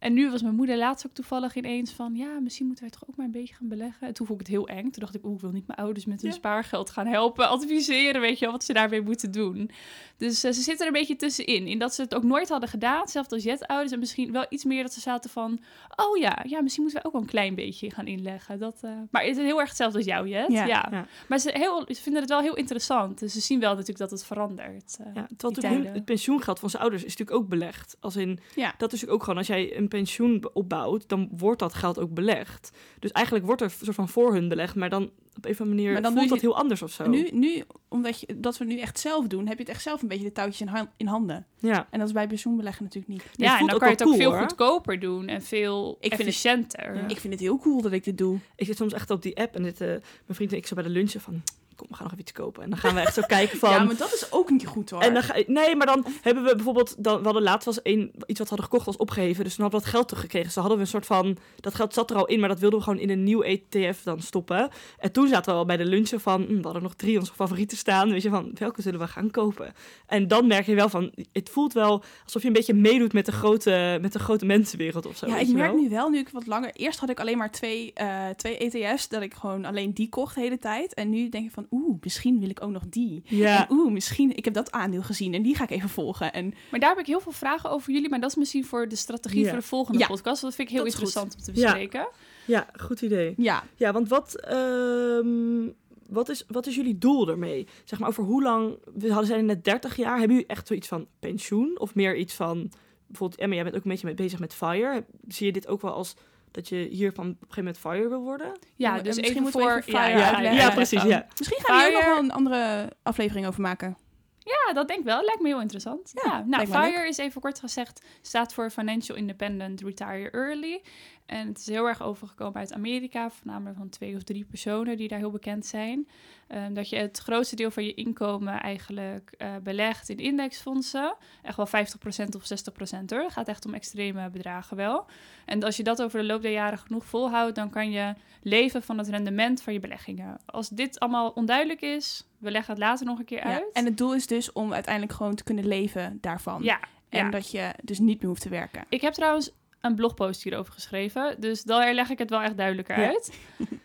En nu was mijn moeder laatst ook toevallig ineens van... ja, misschien moeten wij toch ook maar een beetje gaan beleggen. En toen vond ik het heel eng. Toen dacht ik, oeh, ik wil niet mijn ouders met hun
Ja.
spaargeld gaan helpen... adviseren, weet je wel, wat ze daarmee moeten doen. Dus eh, ze zitten er een beetje tussenin. In dat ze het ook nooit hadden gedaan, zelfs als Jet-ouders. En misschien wel iets meer dat ze zaten van... oh ja, ja misschien moeten we ook wel een klein beetje gaan inleggen. Dat, eh, Maar het is heel erg hetzelfde als jou, Jet.
Ja.
Ja.
Ja.
Maar ze, heel, ze vinden het wel heel interessant. Dus ze zien wel natuurlijk dat het verandert. eh,
Ja, terwijl het pensioengeld van zijn ouders is natuurlijk ook belegd. Als in,
Ja.
dat is ook gewoon, als jij een pensioen opbouwt, dan wordt dat geld ook belegd. Dus eigenlijk wordt er een soort van voor hun belegd, maar dan op een of andere manier
Maar dan
voelt dat heel anders of zo.
Nu, nu, omdat je, dat we nu echt zelf doen, heb je het echt zelf een beetje de touwtjes in, han- in handen.
Ja,
En dat is bij pensioenbeleggen natuurlijk niet.
het
ja, en
voelt
dan
ook
kan je het ook veel
hoor.
goedkoper doen en veel
Ik vind het-
efficiënter.
Ja.
Ik vind het heel cool dat ik dit doe.
ik zit soms echt op die app en dit, eh, mijn vriend en ik zo bij de lunchen van, kom, we gaan nog even iets kopen. En dan gaan we echt zo kijken van...
Ja, maar dat is ook niet goed hoor.
En dan ga, nee, maar dan hebben we bijvoorbeeld, dan, we hadden laatst was een, iets wat we hadden gekocht was opgeheven, dus toen hadden we dat geld teruggekregen. Dus dan hadden we een soort van, dat geld zat er al in, maar dat wilden we gewoon in een nieuw ETF dan stoppen. En toen zaten we al bij de lunchen van, hm, we hadden nog drie onze favorieten staan, weet je van, welke zullen we gaan kopen? En dan merk je wel van, het voelt wel alsof je een beetje meedoet met de grote, met de grote mensenwereld of zo.
ja, ik merk
wel?
nu wel, nu ik wat langer... Eerst had ik alleen maar twee, eh, twee ETF's, dat ik gewoon alleen die kocht de hele tijd. En nu denk ik van, oeh, misschien wil ik ook nog die.
Ja,
En oeh, misschien, ik heb dat aandeel gezien en die ga ik even volgen. En
Maar daar heb ik heel veel vragen over jullie. Maar dat is misschien voor de strategie
Ja.
voor de volgende
Ja,
podcast. Dat vind ik heel
dat
interessant om te bespreken.
ja, goed idee.
ja,
Ja, want wat, ehm, wat, is, wat is jullie doel ermee? Zeg maar over hoe lang, we hadden zijn net 30 jaar, hebben jullie echt zoiets van pensioen? Of meer iets van, bijvoorbeeld Emma, jij bent ook een beetje mee bezig met FIRE. Zie je dit ook wel als dat je hier van op een gegeven moment FIRE wil worden?
Ja, dus
misschien
even
moeten we
voor...
even FIRE
ja,
uitleggen.
ja, precies, ja.
misschien gaan we hier nog wel een andere aflevering over maken.
Ja, dat denk ik wel. Lijkt me heel interessant.
Ja,
Ja, nou, FIRE is even kort gezegd, staat voor Financial Independent Retire Early. En het is heel erg overgekomen uit Amerika, voornamelijk van twee of drie personen die daar heel bekend zijn. Ehm, dat je het grootste deel van je inkomen eigenlijk eh, belegt in indexfondsen. Echt wel 50% of 60% hoor. Het gaat echt om extreme bedragen wel. En als je dat over de loop der jaren genoeg volhoudt, dan kan je leven van het rendement van je beleggingen. Als dit allemaal onduidelijk is, we leggen het later nog een keer
Ja.
uit.
En het doel is dus om uiteindelijk gewoon te kunnen leven daarvan.
ja,
En
ja.
dat je dus niet meer hoeft te werken.
Ik heb trouwens een blogpost hierover geschreven. Dus daar leg ik het wel echt duidelijker
Ja.
uit.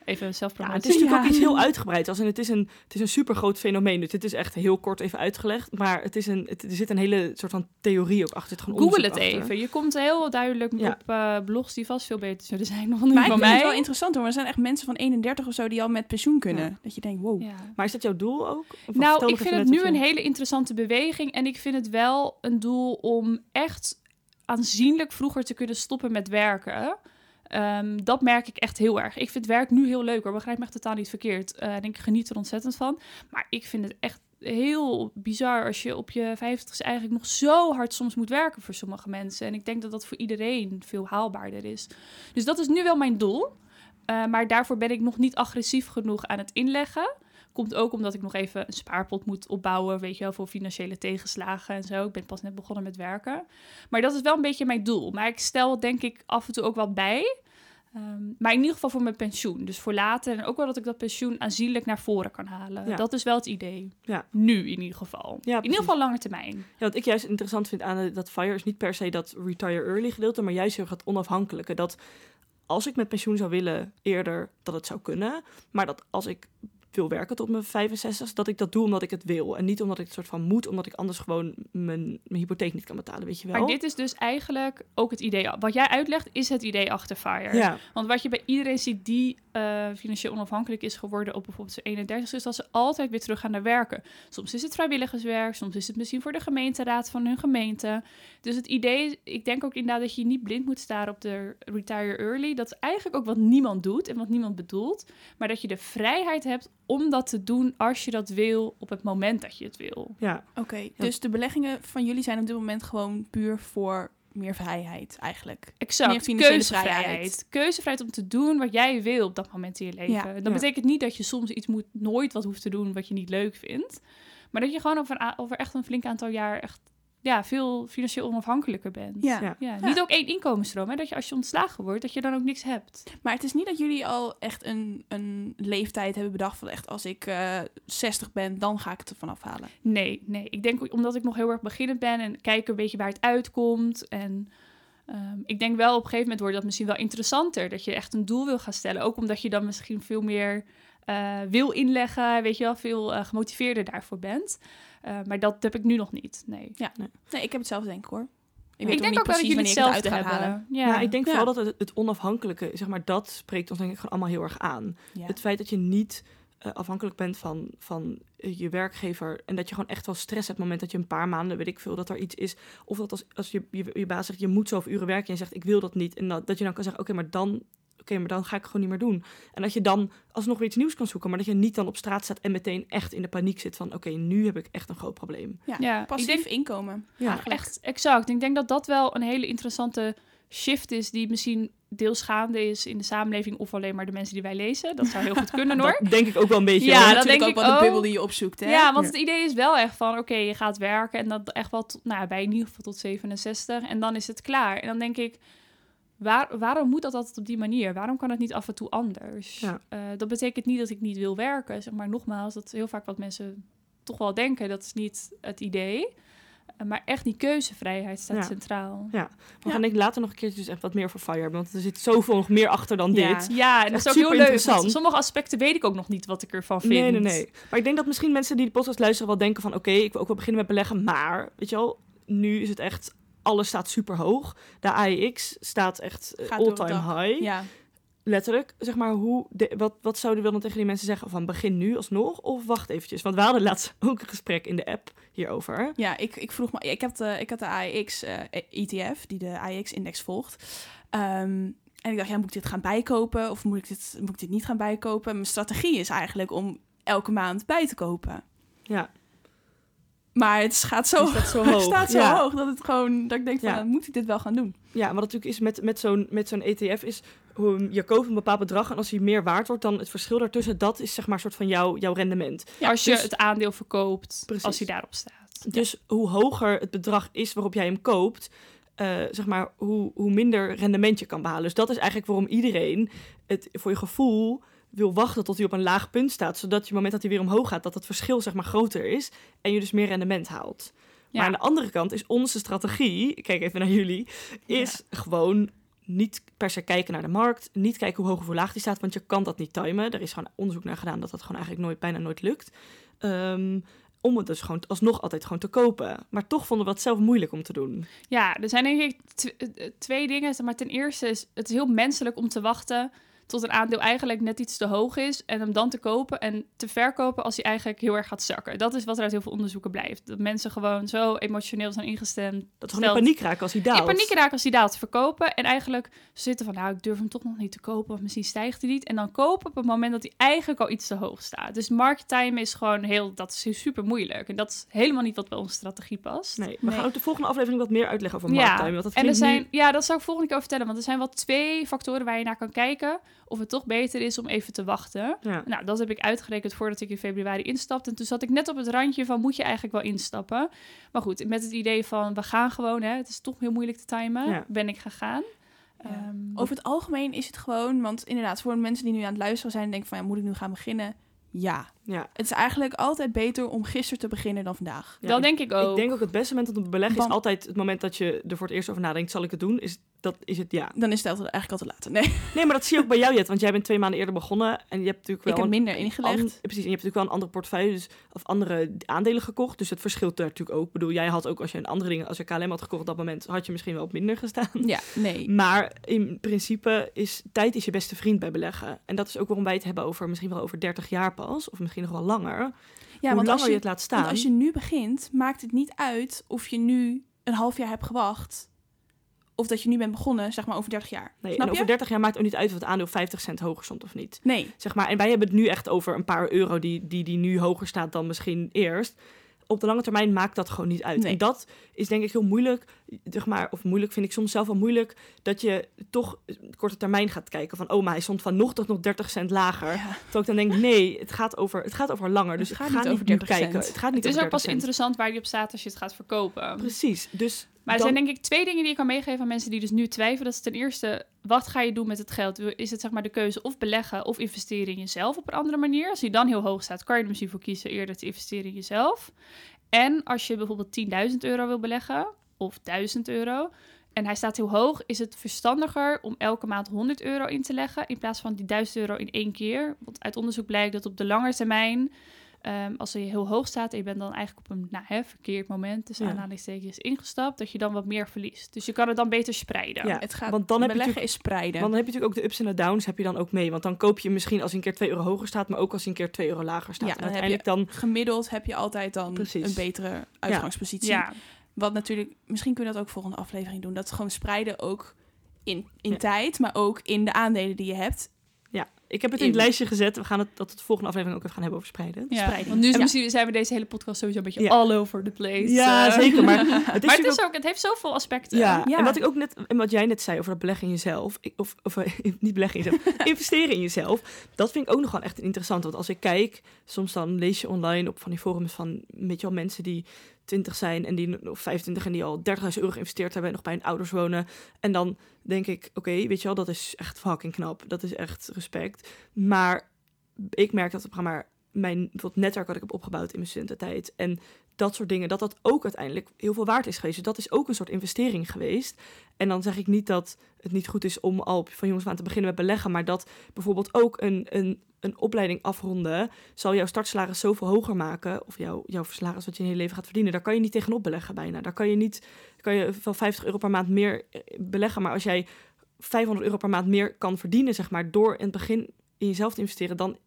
Even
Ja,
zelfpromotie.
het is natuurlijk
Ja.
ook iets heel uitgebreid. Als in, het is een, het is een super groot fenomeen. Dus dit is echt heel kort even uitgelegd. Maar het is een, het, er zit een hele soort van theorie ook achter. Er gewoon
Google het
achter.
even. Je komt heel duidelijk
Ja.
op eh, blogs die vast veel beter zullen zijn dan die
Maar ik
van
vind het
mij.
wel interessant hoor. Er zijn echt mensen van 31 of zo die al met pensioen kunnen.
Ja.
Dat je denkt, wow.
Ja.
Maar is dat jouw doel ook? Of
Nou, ik vind het nu een hele interessante beweging. En ik vind het wel een doel om echt aanzienlijk vroeger te kunnen stoppen met werken. Ehm, dat merk ik echt heel erg. Ik vind werk nu heel leuk hoor. Begrijp me echt totaal niet verkeerd. Eh, en ik geniet er ontzettend van. Maar ik vind het echt heel bizar als je op je 50 eigenlijk nog zo hard soms moet werken voor sommige mensen. En ik denk dat dat voor iedereen veel haalbaarder is. Dus dat is nu wel mijn doel. Eh, maar daarvoor ben ik nog niet agressief genoeg aan het inleggen. Komt ook omdat ik nog even een spaarpot moet opbouwen, weet je wel, voor financiële tegenslagen en zo. Ik ben pas net begonnen met werken. Maar dat is wel een beetje mijn doel. Maar ik stel denk ik af en toe ook wat bij. Ehm, maar in ieder geval voor mijn pensioen. Dus voor later. En ook wel dat ik dat pensioen aanzienlijk naar voren kan halen.
Ja.
Dat is wel het idee.
Ja.
Nu in ieder geval. in
precies.
ieder geval lange termijn.
Ja, wat ik juist interessant vind aan eh, dat FIRE is niet per se dat retire early gedeelte, maar juist heel erg het onafhankelijke. Dat als ik met pensioen zou willen eerder, dat het zou kunnen. Maar dat als ik wil werken tot mijn 65, dat ik dat doe omdat ik het wil. En niet omdat ik het soort van moet, omdat ik anders gewoon mijn, mijn hypotheek niet kan betalen, weet je wel.
Maar dit is dus eigenlijk ook het idee. Wat jij uitlegt, is het idee achter FIRE.
ja,
Want wat je bij iedereen ziet die eh, financieel onafhankelijk is geworden op bijvoorbeeld zijn 31 is dat ze altijd weer terug gaan naar werken. Soms is het vrijwilligerswerk, soms is het misschien voor de gemeenteraad van hun gemeente. Dus het idee, ik denk ook inderdaad dat je niet blind moet staren op de retire early. Dat is eigenlijk ook wat niemand doet en wat niemand bedoelt. Maar dat je de vrijheid hebt om dat te doen als je dat wil op het moment dat je het wil.
ja,
Oké, dus de beleggingen van jullie zijn op dit moment gewoon puur voor meer vrijheid eigenlijk. Meer
Exact,
financiële
keuzevrijheid.
vrijheid.
Keuzevrijheid om te doen wat jij wil op dat moment in je leven.
Ja.
Dat
Ja.
betekent niet dat je soms iets moet, nooit wat hoeft te doen wat je niet leuk vindt. Maar dat je gewoon over, over echt een flink aantal jaar echt ja, veel financieel onafhankelijker bent.
Ja.
Ja.
Ja, niet ook één inkomensstroom. Hè? Dat je als je ontslagen wordt, dat je dan ook niks hebt.
Maar het is niet dat jullie al echt een, een leeftijd hebben bedacht van echt als ik eh 60 ben, dan ga ik het ervan afhalen.
Nee, nee. Ik denk omdat ik nog heel erg beginnend ben en kijk een beetje waar het uitkomt. En ehm, ik denk wel op een gegeven moment wordt dat misschien wel interessanter. Dat je echt een doel wil gaan stellen. Ook omdat je dan misschien veel meer eh, wil inleggen. Weet je wel, veel eh, gemotiveerder daarvoor bent. Eh, maar dat heb ik nu nog niet. Nee.
Nee, ik heb hetzelfde denk ik hoor.
Ik,
weet
denk ook wel dat jullie
het uit ga
hebben.
halen.
Ja,
Ja, ik denk
Ja.
vooral dat het, het onafhankelijke, zeg maar, dat spreekt ons denk ik gewoon allemaal heel erg aan.
Ja.
Het feit dat je niet eh, afhankelijk bent van, van eh, je werkgever en dat je gewoon echt wel stress hebt op het moment dat je een paar maanden, weet ik veel, dat er iets is. Of dat als, als je, je, je baas zegt, je moet zoveel uren werken en je zegt, ik wil dat niet. En dat, dat je dan kan zeggen, oké, maar dan... Oké, maar dan ga ik het gewoon niet meer doen. En dat je dan alsnog weer iets nieuws kan zoeken, maar dat je niet dan op straat staat en meteen echt in de paniek zit van, oké, nu heb ik echt een groot probleem.
ja.
Ja,
passief inkomen.
Ja,
eigenlijk.
Echt, exact. Ik denk dat dat wel een hele interessante shift is... die misschien deels gaande is in de samenleving... of alleen maar de mensen die wij lezen. Dat zou heel goed kunnen, hoor.
Dat denk ik ook wel een beetje.
Ja,
hoor.
dat denk
ook
ik
wel de bubbel
ook.
die je opzoekt. Hè?
Ja, want
Ja.
het idee is wel echt van, oké, je gaat werken en dat echt wel, tot, nou, bij in ieder geval tot 67 en dan is het klaar. En dan denk ik, waar, waarom moet dat altijd op die manier? Waarom kan het niet af en toe anders?
Ja.
Eh, dat betekent niet dat ik niet wil werken, zeg maar nogmaals, dat is heel vaak wat mensen toch wel denken, dat is niet het idee. Eh, maar echt die keuzevrijheid staat
Ja.
centraal.
We
Ja.
gaan denk ik later nog een keertje dus echt wat meer voor Fire want er zit zoveel nog meer achter dan dit.
Ja, en dat is ook heel leuk. Sommige aspecten weet ik ook nog niet wat ik ervan vind.
Nee, nee, nee. Maar ik denk dat misschien mensen die de podcast luisteren wel denken van... oké, ik wil ook wel beginnen met beleggen, maar... weet je wel, nu is het echt... alles staat super hoog. De AEX staat echt eh, all-time high.
Ja.
Letterlijk. Zeg maar, hoe de- wat, wat zouden we dan tegen die mensen zeggen? Van begin nu alsnog of wacht eventjes? Want we hadden laatst ook een gesprek in de app hierover.
Ja, ik, ik vroeg me. Ik, heb de, ik had de AEX eh, ETF, die de AEX-index volgt. Ehm, en ik dacht, ja, moet ik dit gaan bijkopen of moet ik dit, moet ik dit niet gaan bijkopen? Mijn strategie is eigenlijk om elke maand bij te kopen.
Ja,
Maar het gaat zo,
Die staat zo
het
hoog.
staat zo
Ja.
hoog dat het gewoon dat ik denk van,
Ja.
nou, moet ik dit wel gaan doen?
ja wat natuurlijk is met, met zo'n met zo'n ETF is... hoe- je koopt een bepaald bedrag en als hij meer waard wordt... dan het verschil daartussen, dat is zeg maar soort van jouw, jouw rendement.
als je
dus-
het aandeel verkoopt,
Precies.
als hij daarop staat.
Dus hoe hoger het bedrag is waarop jij hem koopt, eh, zeg maar, hoe, hoe minder rendement je kan behalen. Dus dat is eigenlijk waarom iedereen het voor je gevoel wil wachten tot hij op een laag punt staat, zodat je op het moment dat hij weer omhoog gaat, dat het verschil zeg maar groter is en je dus meer rendement haalt. Maar aan de andere kant is onze strategie, ik kijk even naar jullie, is gewoon niet per se kijken naar de markt, niet kijken hoe hoog of hoe laag die staat, want je kan dat niet timen. Er is gewoon onderzoek naar gedaan dat dat gewoon eigenlijk nooit, bijna nooit lukt. Ehm, om het dus gewoon alsnog altijd gewoon te kopen. Maar toch vonden we het zelf moeilijk om te doen.
Ja, er zijn denk ik eh, twee dingen. Maar ten eerste is het is heel menselijk om te wachten tot een aandeel eigenlijk net iets te hoog is en hem dan te kopen en te verkopen als hij eigenlijk heel erg gaat zakken. Dat is wat er uit heel veel onderzoeken blijft. Dat mensen gewoon zo emotioneel zijn ingestemd.
Dat ze gewoon in paniek raken als hij daalt.
In paniek raken als hij daalt verkopen. En eigenlijk zitten van, nou, ik durf hem toch nog niet te kopen, want misschien stijgt hij niet. En dan kopen op het moment dat hij eigenlijk al iets te hoog staat. Dus market time is gewoon heel, dat is super moeilijk. En dat is helemaal niet wat bij onze strategie past.
Nee, we
Nee.
gaan ook de volgende aflevering wat meer uitleggen over
Ja,
markttime. Want dat
en er zijn, ja, dat zou ik volgende keer over vertellen. Want er zijn wel twee factoren waar je naar kan kijken. Of het toch beter is om even te wachten.
Ja.
Nou, dat heb ik uitgerekend voordat ik in februari instapte. En toen zat ik net op het randje van, moet je eigenlijk wel instappen? Maar goed, met het idee van, we gaan gewoon, hè, het is toch heel moeilijk te timen,
Ja.
ben ik gegaan.
Ja.
Ehm,
Over het algemeen is het gewoon, want inderdaad, voor de mensen die nu aan het luisteren zijn en denken van, ja, moet ik nu gaan beginnen? Ja.
Ja.
Het is eigenlijk altijd beter om gisteren te beginnen dan vandaag.
Ja,
dat
ik-
denk ik ook.
Ik denk ook het beste moment om te beleggen is altijd het moment dat je er voor het eerst over nadenkt, zal ik het doen? Is, dat is het ja.
Dan is het altijd eigenlijk altijd later. Nee,
Nee, maar dat zie je ook bij jou, Jet, want jij bent twee maanden eerder begonnen en je hebt natuurlijk wel
ik heb
een
minder ingelegd.
an- precies, en je hebt natuurlijk wel een andere portefeuille, dus, of andere aandelen gekocht, dus het verschilt daar natuurlijk ook. Ik bedoel, jij had ook als je een andere dingen, als je KLM had gekocht op dat moment, had je misschien wel op minder gestaan.
Ja, nee.
Maar in principe is tijd is je beste vriend bij beleggen. En dat is ook waarom wij het hebben over misschien wel over 30 jaar pas, of misschien nog wel langer.
Ja,
Hoe
want
langer
als
je,
je,
het laat staan.
want als je nu begint, maakt het niet uit of je nu een half jaar hebt gewacht. Of dat je nu bent begonnen, zeg maar, over 30 jaar.
nee,
Snap
en
je?
over 30 jaar maakt het ook niet uit of het aandeel 50 cent hoger stond of niet.
Nee.
Zeg maar, en wij hebben het nu echt over een paar euro die, die, die nu hoger staat dan misschien eerst. Op de lange termijn maakt dat gewoon niet uit.
Nee.
En dat is denk ik heel moeilijk, zeg maar, of moeilijk vind ik soms zelf wel moeilijk, dat je toch korte termijn gaat kijken van, oh, maar hij stond vanochtend nog 30 cent lager.
Ja.
Terwijl ik dan denk, nee, het gaat over, het gaat over langer. Dus
Het
ik
gaat
ga
niet over
nu
30
kijken.
cent.
Het gaat niet
Het is ook pas
30 cent.
interessant waar je op staat als je het gaat verkopen.
Precies, dus
Maar er
dan-
zijn denk ik twee dingen die ik kan meegeven aan mensen die dus nu twijfelen. Dat is ten eerste, wat ga je doen met het geld? Is het zeg maar de keuze of beleggen of investeren in jezelf op een andere manier? Als die dan heel hoog staat, kan je er misschien voor kiezen eerder te investeren in jezelf. En als je bijvoorbeeld 10.000 euro wil beleggen of 1000 euro en hij staat heel hoog, is het verstandiger om elke maand 100 euro in te leggen in plaats van die 1000 euro in één keer. Want uit onderzoek blijkt dat op de lange termijn Ehm, als hij heel hoog staat en je bent dan eigenlijk op een nou, hè, verkeerd moment, dus
Ja.
aanhalingstekens ingestapt, dat je dan wat meer verliest. Dus je kan het dan beter spreiden.
Ja,
Het gaat,
want dan heb je
is spreiden.
Want dan heb je natuurlijk ook de ups en de downs heb je dan ook mee. Want dan koop je misschien als hij een keer 2 euro hoger staat, maar ook als hij een keer 2 euro lager staat.
Ja,
en
dan heb
uiteindelijk dan...
Gemiddeld heb je altijd dan
Precies.
een betere uitgangspositie.
Ja.
Wat natuurlijk, misschien kun je dat ook volgende aflevering doen. Dat is gewoon spreiden ook in, in
Ja.
tijd, maar ook in de aandelen die je hebt.
Ja, ik heb het in het lijstje gezet. We gaan het dat de volgende aflevering ook even gaan hebben over spreiden.
Ja,
Spreiding.
want nu
Ja.
misschien, zijn we deze hele podcast sowieso een beetje
Ja.
all over the place.
Ja,
eh.
zeker. Maar het is,
maar het,
natuurlijk
is ook, het heeft zoveel aspecten.
Ja, en wat ik ook net, en wat jij net zei over dat beleggen in jezelf, of, of eh, niet beleggen in jezelf, investeren in jezelf, dat vind ik ook nog wel echt interessant. Want als ik kijk, soms dan lees je online op van die forums van, weet je wel, mensen die 20 zijn en die of 25 en die al 30.000 euro geïnvesteerd hebben en nog bij hun ouders wonen. En dan denk ik, oké, weet je wel, dat is echt fucking knap. Dat is echt respect. Maar ik merk dat het maar mijn bijvoorbeeld netwerk wat ik heb opgebouwd in mijn studententijd en dat soort dingen, dat dat ook uiteindelijk heel veel waard is geweest. Dus dat is ook een soort investering geweest. En dan zeg ik niet dat het niet goed is om al van jongens aan te beginnen met beleggen, maar dat bijvoorbeeld ook een, een, een opleiding afronden zal jouw startsalaris zoveel hoger maken, of jouw, jouw salaris wat je in je leven gaat verdienen, daar kan je niet tegenop beleggen bijna. Daar kan je niet, kan je wel 50 euro per maand meer eh, beleggen, maar als jij 500 euro per maand meer kan verdienen, zeg maar, door in het begin in jezelf te investeren, dan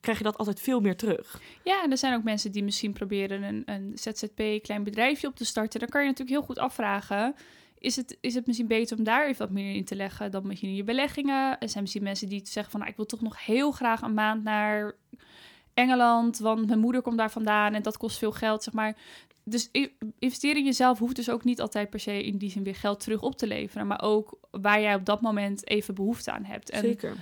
krijg je dat altijd veel meer terug.
Ja, en er zijn ook mensen die misschien proberen een, een ZZP, klein bedrijfje op te starten. Dan kan je natuurlijk heel goed afvragen. Is het, is het misschien beter om daar even wat meer in te leggen dan misschien in je beleggingen? Er zijn misschien mensen die zeggen van nou, ik wil toch nog heel graag een maand naar Engeland, want mijn moeder komt daar vandaan en dat kost veel geld, zeg maar. Dus investeren in jezelf hoeft dus ook niet altijd per se in die zin weer geld terug op te leveren, maar ook waar jij op dat moment even behoefte aan hebt. En
Zeker.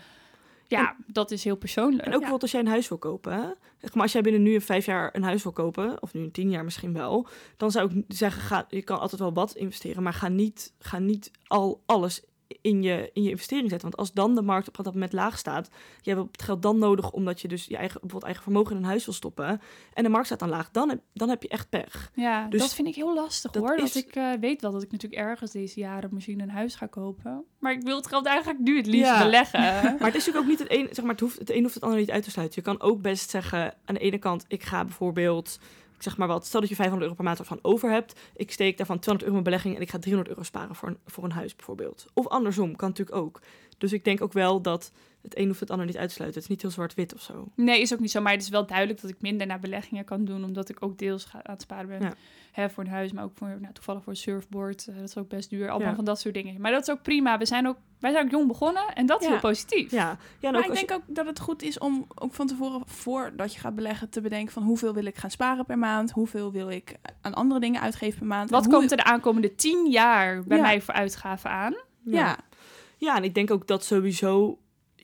Ja, dat is heel persoonlijk.
En ook bijvoorbeeld als jij een huis wil kopen. Zeg maar als jij binnen nu een vijf jaar een huis wil kopen, of nu een tien jaar misschien wel, dan zou ik zeggen, ga, je kan altijd wel wat investeren, maar ga niet, ga niet al alles in je, in je investering zetten. Want als dan de markt op dat moment laag staat, je hebt het geld dan nodig omdat je dus je eigen, bijvoorbeeld eigen vermogen in een huis wil stoppen, en de markt staat dan laag, dan heb, dan heb je echt pech.
Ja,
Dus
dat vind ik heel lastig
dat
hoor.
is-
Dat ik eh, weet wel dat ik natuurlijk ergens deze jaren misschien een huis ga kopen. Maar ik wil het geld eigenlijk nu het liefst
Ja.
beleggen.
Maar het is natuurlijk ook niet het een, zeg maar, het, hoeft, het een hoeft het ander niet uit te sluiten. Je kan ook best zeggen, aan de ene kant, ik ga bijvoorbeeld, zeg maar wat, stel dat je 500 euro per maand ervan over hebt. Ik steek daarvan 200 euro in belegging en ik ga 300 euro sparen voor een, voor een huis bijvoorbeeld. Of andersom, kan natuurlijk ook. Dus ik denk ook wel dat het een hoeft het ander niet uit te sluiten. Het is niet heel zwart-wit of zo.
Nee, is ook niet zo. Maar het is wel duidelijk dat ik minder naar beleggingen kan doen. Omdat ik ook deels ga, aan het sparen ben.
Ja.
Hè, voor een huis, maar ook voor, nou, toevallig voor een surfboard. Eh, dat is ook best duur. Allemaal
Ja.
van dat soort dingen. Maar dat is ook prima. We zijn ook, wij zijn ook jong begonnen. En dat is
Ja.
heel positief.
Ja, ja
Maar ik denk ook dat het goed is om ook van tevoren, voordat je gaat beleggen, te bedenken van hoeveel wil ik gaan sparen per maand, hoeveel wil ik aan andere dingen uitgeven per maand.
Wat
hoe-
komt er de aankomende tien jaar bij mij voor uitgaven aan?
Ja,
Ja, en ik denk ook dat sowieso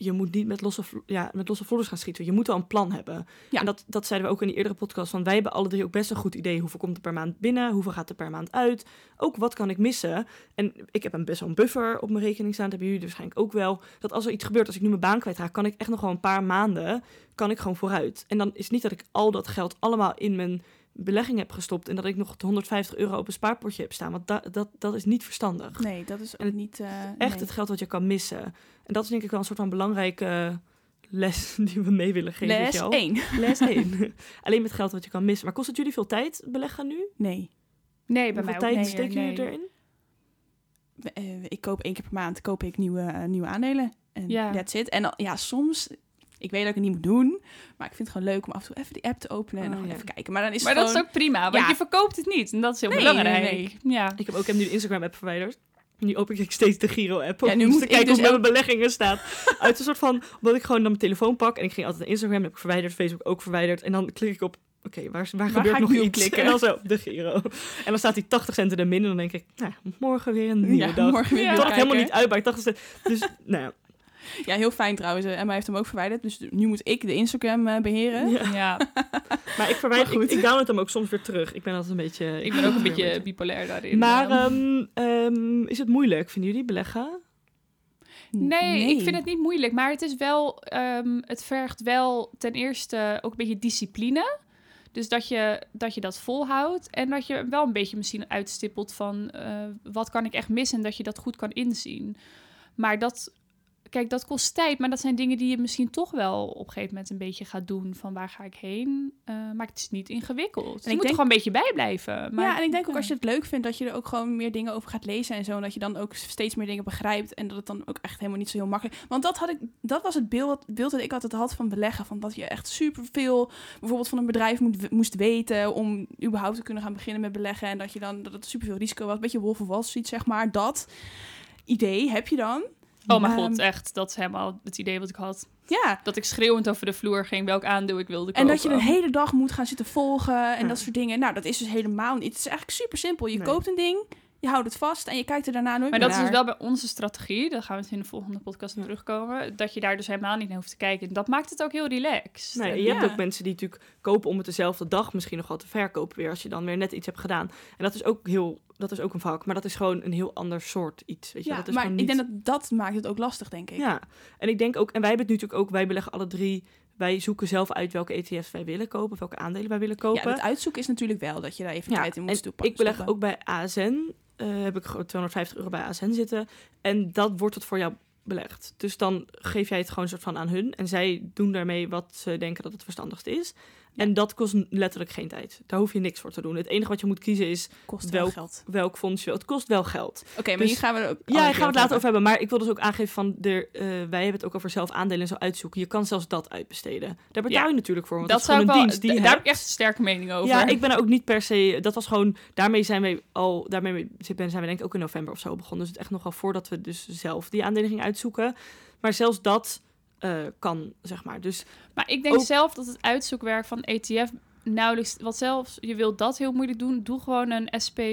je moet niet met losse, ja, met losse vlodders gaan schieten. Je moet wel een plan hebben.
Ja.
En dat, dat zeiden we ook in die eerdere podcast. Van wij hebben alle drie ook best een goed idee. Hoeveel komt er per maand binnen? Hoeveel gaat er per maand uit? Ook wat kan ik missen? En ik heb een best wel een buffer op mijn rekening staan. Dat hebben jullie waarschijnlijk ook wel. Dat als er iets gebeurt, als ik nu mijn baan kwijtraak, kan ik echt nog wel een paar maanden kan ik gewoon vooruit. En dan is niet dat ik al dat geld allemaal in mijn belegging heb gestopt. En dat ik nog 150 euro op een spaarpotje heb staan. Want da- dat, dat is niet verstandig
nee, dat is ook
het-
niet... eh,
echt
nee.
het geld wat je kan missen. En dat is denk ik wel een soort van belangrijke les die we mee willen geven.
Les
je wel.
1.
Les 1. Alleen met geld wat je kan missen. Maar kost het jullie veel tijd beleggen nu?
Nee.
Nee, bij
Hoeveel
mij ook
tijd
niet.
steken
nee.
jullie erin?
Eh, ik koop één keer per maand koop ik nieuwe, eh, nieuwe aandelen. En
Ja.
that's it. En ja, soms... Ik weet dat ik het niet moet doen, maar ik vind het gewoon leuk om af en toe even die app te openen en
Oh,
dan gewoon
ja.
even kijken. Maar dan is
Maar
het
dat is
gewoon...
ook prima, want
Ja.
je verkoopt het niet. En dat is heel
Nee,
belangrijk.
nee, nee.
Ja.
Ik heb ook ik heb nu de Instagram-app verwijderd. Nu open ik steeds de Giro-app.
Ja,
om
nu moet
te
ik
kijken
dus
hoe het met
elk-
mijn beleggingen staat. Uit een soort van... Omdat ik gewoon dan mijn telefoon pak. En ik ging altijd naar Instagram. heb ik verwijderd. Facebook ook verwijderd. En dan klik ik op oké, waar, waar,
ga
gebeurt
ik
nog
nu
iets?
klikken?
En dan zo, de Giro. En dan staat die 80 cent er min en dan denk ik, nou, morgen weer een nieuwe
ja,
dag.
morgen weer
Ja.
Het helemaal niet uit bij 80 cent. Dus, nou ja.
Ja, heel fijn trouwens. Emma heeft hem ook verwijderd. Dus nu moet ik de Instagram eh, beheren.
Ja.
Ja,
Maar ik verwijder,
goed.
ik, ik download hem ook soms weer terug. Ik ben altijd een beetje...
ik ben ook een beetje bipolair daarin.
Maar
Ehm,
ehm, ehm, is het moeilijk, vinden jullie, beleggen?
Nee, ik vind het niet moeilijk. Maar het is wel, ehm, het vergt wel ten eerste ook een beetje discipline. Dus dat je, dat je dat volhoudt. En dat je wel een beetje misschien uitstippelt van eh, wat kan ik echt missen. En dat je dat goed kan inzien. Maar dat, kijk, dat kost tijd. Maar dat zijn dingen die je misschien toch wel op een gegeven moment een beetje gaat doen. Van waar ga ik heen? Eh, maar het is niet ingewikkeld. je
ik
moet er gewoon een beetje bij blijven. Maar,
ja, en ik denk ook als je het leuk vindt, dat je er ook gewoon meer dingen over gaat lezen en zo. En dat je dan ook steeds meer dingen begrijpt. En dat het dan ook echt helemaal niet zo heel makkelijk Want dat, had ik, dat was het beeld, beeld dat ik altijd had van beleggen. Van dat je echt superveel bijvoorbeeld van een bedrijf moet, moest weten om überhaupt te kunnen gaan beginnen met beleggen. En dat je dan dat het superveel risico was. Een beetje Wolf of Wall Street, zeg maar. Dat idee heb je dan.
Oh mijn
Ehm,
god, echt. Dat is helemaal het idee wat ik had.
Ja,
Dat ik schreeuwend over de vloer ging welk aandeel ik wilde kopen.
En dat je de hele dag moet gaan zitten volgen en
Ja.
dat soort dingen. Nou, dat is dus helemaal niet. Het is eigenlijk super simpel. Je
Nee.
koopt een ding, je houdt het vast en je kijkt er daarna nooit
Maar
meer
dat is dus
naar.
wel bij onze strategie. Daar gaan we het in de volgende podcast naar terugkomen. Dat je daar dus helemaal niet naar hoeft te kijken. Dat maakt het ook heel relaxed.
Nee,
En-
je
Ja.
hebt ook mensen die natuurlijk kopen om het dezelfde dag misschien nog wel te verkopen weer. Als je dan weer net iets hebt gedaan. En dat is ook heel, dat is ook een vak. Maar dat is gewoon een heel ander soort iets. Weet je?
Ja,
dat is
maar ik denk dat dat maakt het ook lastig, denk ik.
Ja, en ik denk ook, en wij hebben het natuurlijk ook, wij beleggen alle drie. Wij zoeken zelf uit welke ETF's wij willen kopen, welke aandelen wij willen
Ja,
kopen.
het uitzoeken is natuurlijk wel dat je daar even
Ja,
tijd in moet
en
stoppen.
Ik beleg ook bij ASN. eh, heb ik gewoon 250 euro bij ASN zitten. En dat wordt het voor jou belegd. Dus dan geef jij het gewoon soort van aan hun. En zij doen daarmee wat ze denken dat het verstandigst is. En dat kost letterlijk geen tijd. Daar hoef je niks voor te doen. Het enige wat je moet kiezen is
kost wel
welk-
geld.
welk fonds je. Het kost wel geld.
Oké, maar
Dus-
hier gaan we er ook
Ja, daar gaan we het later over hebben. Maar ik wil dus ook aangeven van... De, eh, wij hebben het ook over zelf aandelen en zo uitzoeken. Je kan zelfs dat uitbesteden. Daar betaal
Ja.
je natuurlijk voor. Want
dat
dat, is
ik
gewoon
wel,
een dienst die
daar heb ik echt een sterke mening over.
Ja, ik ben er ook niet per se. Dat was gewoon. Daarmee zijn we al. Daarmee zijn we denk ik ook in november of zo begonnen. Dus het echt nogal voordat we dus zelf die aandelen gingen uitzoeken. Maar zelfs dat eh, kan, zeg maar. Dus
Maar ik denk
Ook-
zelf dat het uitzoekwerk van ETF nauwelijks... Wat zelfs, je wilt dat heel moeilijk doen. Doe gewoon een SP, eh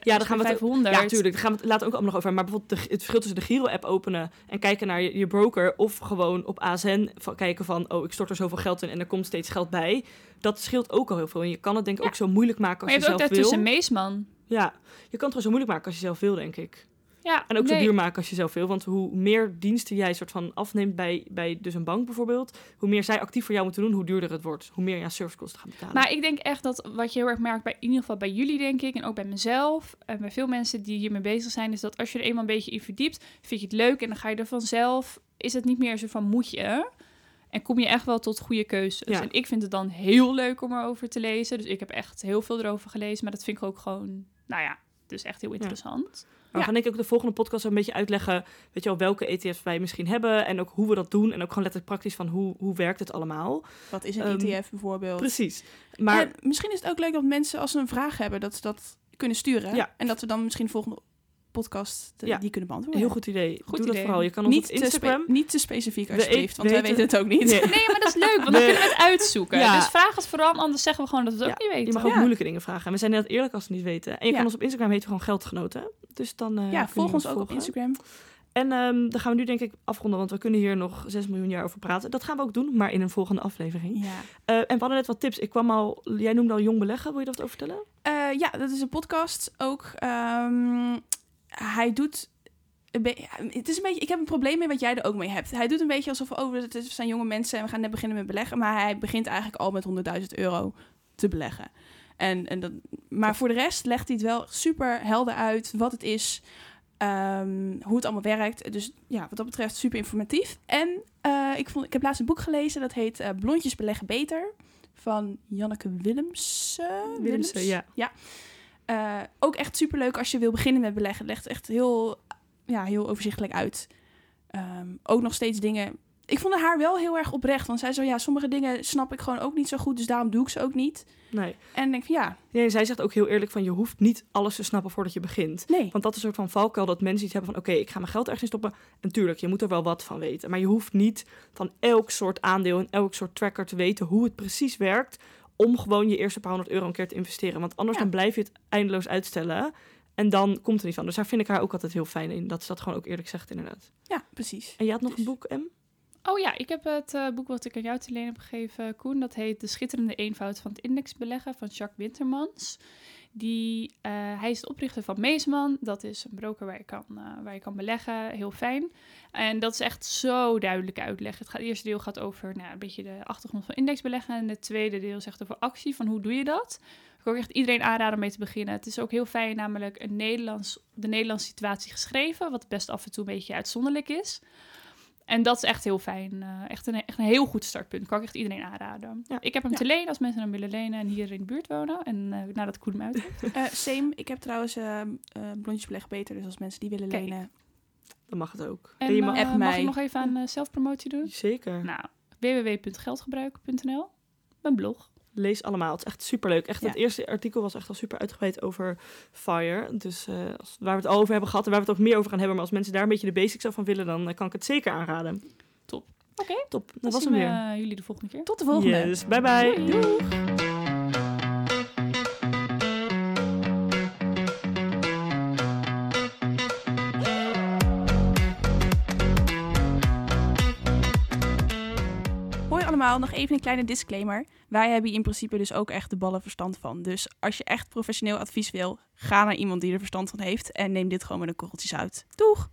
dan gaan we het-
500.
ja, natuurlijk. Daar gaan we het later ook allemaal nog over. Maar bijvoorbeeld de, het verschil tussen de Giro-app openen en kijken naar je, je broker. Of gewoon op ASN van, kijken van. Oh, ik stort er zoveel geld in en er komt steeds geld bij. Dat scheelt ook al heel veel. En je kan het denk ik
Ja.
ook zo moeilijk maken
Maar
als
je
je,
hebt ook
zelf wil.
daartussen Meesman.
Ja, je kan het gewoon zo moeilijk maken als je zelf wil, denk ik.
Ja,
En ook
nee.
zo duur maken als je zelf wil. Want hoe meer diensten jij soort van afneemt bij, bij dus een bank bijvoorbeeld, hoe meer zij actief voor jou moeten doen, hoe duurder het wordt. Hoe meer je aan servicekosten gaat betalen.
Maar ik denk echt dat wat je heel erg merkt, bij, in ieder geval bij jullie denk ik, en ook bij mezelf, en bij veel mensen die hiermee bezig zijn, is dat als je er eenmaal een beetje in verdiept, vind je het leuk en dan ga je er vanzelf, is het niet meer zo van moet je. En kom je echt wel tot goede keuzes.
Ja.
En ik vind het dan heel leuk om erover te lezen. Dus ik heb echt heel veel erover gelezen. Maar dat vind ik ook gewoon, nou ja, dus echt heel interessant.
Gaan denk ik ook de volgende podcast een beetje uitleggen, weet je wel, welke ETF's wij misschien hebben en ook hoe we dat doen. En ook gewoon letterlijk praktisch van hoe, hoe werkt het allemaal.
Wat is een
Ehm,
ETF bijvoorbeeld?
Precies. Maar
En misschien is het ook leuk dat mensen als ze een vraag hebben, dat ze dat kunnen sturen.
Ja.
En dat we dan misschien de volgende podcast
Ja.
die kunnen beantwoorden.
heel goed idee.
Goed
Doe dat vooral. Je kan ons
Niet
op
te,
Instagram.
niet te specifiek alsjeblieft, want wij
weten-
het ook niet.
Nee.
Nee, maar dat is leuk, want dan kunnen we het uitzoeken.
Ja.
Dus vraag het vooral, anders zeggen we gewoon dat we het ook niet
Je
weten.
mag ook
Ja.
moeilijke dingen vragen. En we zijn net eerlijk als we het niet weten. En je
Ja.
kan ons op Instagram heten gewoon geldgenoten. Dus dan eh,
Ja,
je
volg ons ook op. Instagram.
En ehm, dan gaan we nu denk ik afronden, want we kunnen hier nog 6 miljoen jaar over praten. Dat gaan we ook doen, maar in een volgende aflevering.
Ja.
Eh, en we hadden net wat tips. Ik kwam al, jij noemde al jong beleggen. Wil je dat over vertellen?
Eh, ja, dat is een podcast ook. Ehm, hij doet. ja, het is een beetje, ik heb een probleem mee wat jij er ook mee hebt. Hij doet een beetje alsof oh, het zijn jonge mensen en we gaan net beginnen met beleggen. Maar hij begint eigenlijk al met 100.000 euro te beleggen. En, en dat, maar voor de rest legt hij het wel super helder uit wat het is, ehm, hoe het allemaal werkt. Dus ja, wat dat betreft super informatief. En eh, ik, vond, ik heb laatst een boek gelezen dat heet eh, Blondjes beleggen beter van Janneke Willemsen.
Willemsen, ja.
Eh, ook echt superleuk als je wil beginnen met beleggen. Het legt echt heel, ja, heel overzichtelijk uit. Ehm, ook nog steeds dingen. Ik vond haar wel heel erg oprecht. Want zij zo, ja, sommige dingen snap ik gewoon ook niet zo goed. Dus daarom doe ik ze ook niet.
Nee.
En denk van, ja,
nee. Zij zegt ook heel eerlijk van, je hoeft niet alles te snappen voordat je begint.
nee.
Want dat is een soort van valkuil dat mensen iets hebben van... oké, ik ga mijn geld ergens in stoppen. En tuurlijk, je moet er wel wat van weten. Maar je hoeft niet van elk soort aandeel... en elk soort tracker te weten hoe het precies werkt... om gewoon je eerste paar honderd euro een keer te investeren. Want anders
Ja.
dan blijf je het eindeloos uitstellen. En dan komt er niet van. Dus daar vind ik haar ook altijd heel fijn in. Dat ze dat gewoon ook eerlijk zegt, inderdaad.
Ja, precies.
En je had nog
Dus-
een boek, M?
Oh ja, ik heb het eh, boek wat ik aan jou te leen heb gegeven, Koen. Dat heet De Schitterende Eenvoud van het Indexbeleggen van Jacques Wintermans. Die, eh, hij is de oprichter van Meesman. Dat is een broker waar je, kan, eh, waar je kan beleggen. Heel fijn. En dat is echt zo duidelijk uitleg. Het, gaat, eerste deel gaat over nou, een beetje de achtergrond van indexbeleggen. En het tweede deel zegt over actie, van hoe doe je dat. Ik ook echt iedereen aanraden om mee te beginnen. Het is ook heel fijn, namelijk een Nederlands, de Nederlandse situatie geschreven. Wat best af en toe een beetje uitzonderlijk is. En dat is echt heel fijn. eh, echt, een, echt een heel goed startpunt. Kan ik echt iedereen aanraden.
Ja.
Ik heb hem
Ja.
te lenen als mensen hem willen lenen en hier in de buurt wonen. En eh nadat Koen hem uit heeft.
Eh, same. Ik heb trouwens eh eh, blondjesbeleg beter. Dus als mensen die willen
Kijk.
lenen.
Dan mag het ook.
En
En je mag...
App
mag
mij.
ik nog even aan zelfpromotie doen?
Zeker.
Nou, www.geldgebruik.nl. Mijn blog.
Lees allemaal. Het is echt superleuk. Echt,
Ja.
Het eerste artikel was echt al super uitgebreid over FIRE. Dus eh, als, waar we het al over hebben gehad en waar we het ook meer over gaan hebben. Maar als mensen daar een beetje de basics van willen, dan eh, kan ik het zeker aanraden.
Top. Oké.
Top. Dat
Dan
was
zien
hem
we
weer.
jullie de volgende keer.
Tot de volgende.
Yes, bye bye.
Doei.
Allemaal, nog even een kleine disclaimer. Wij hebben in principe dus ook echt de ballen verstand van. Dus als je echt professioneel advies wil, ga naar iemand die er verstand van heeft en neem dit gewoon met een korreltjes uit. Doeg!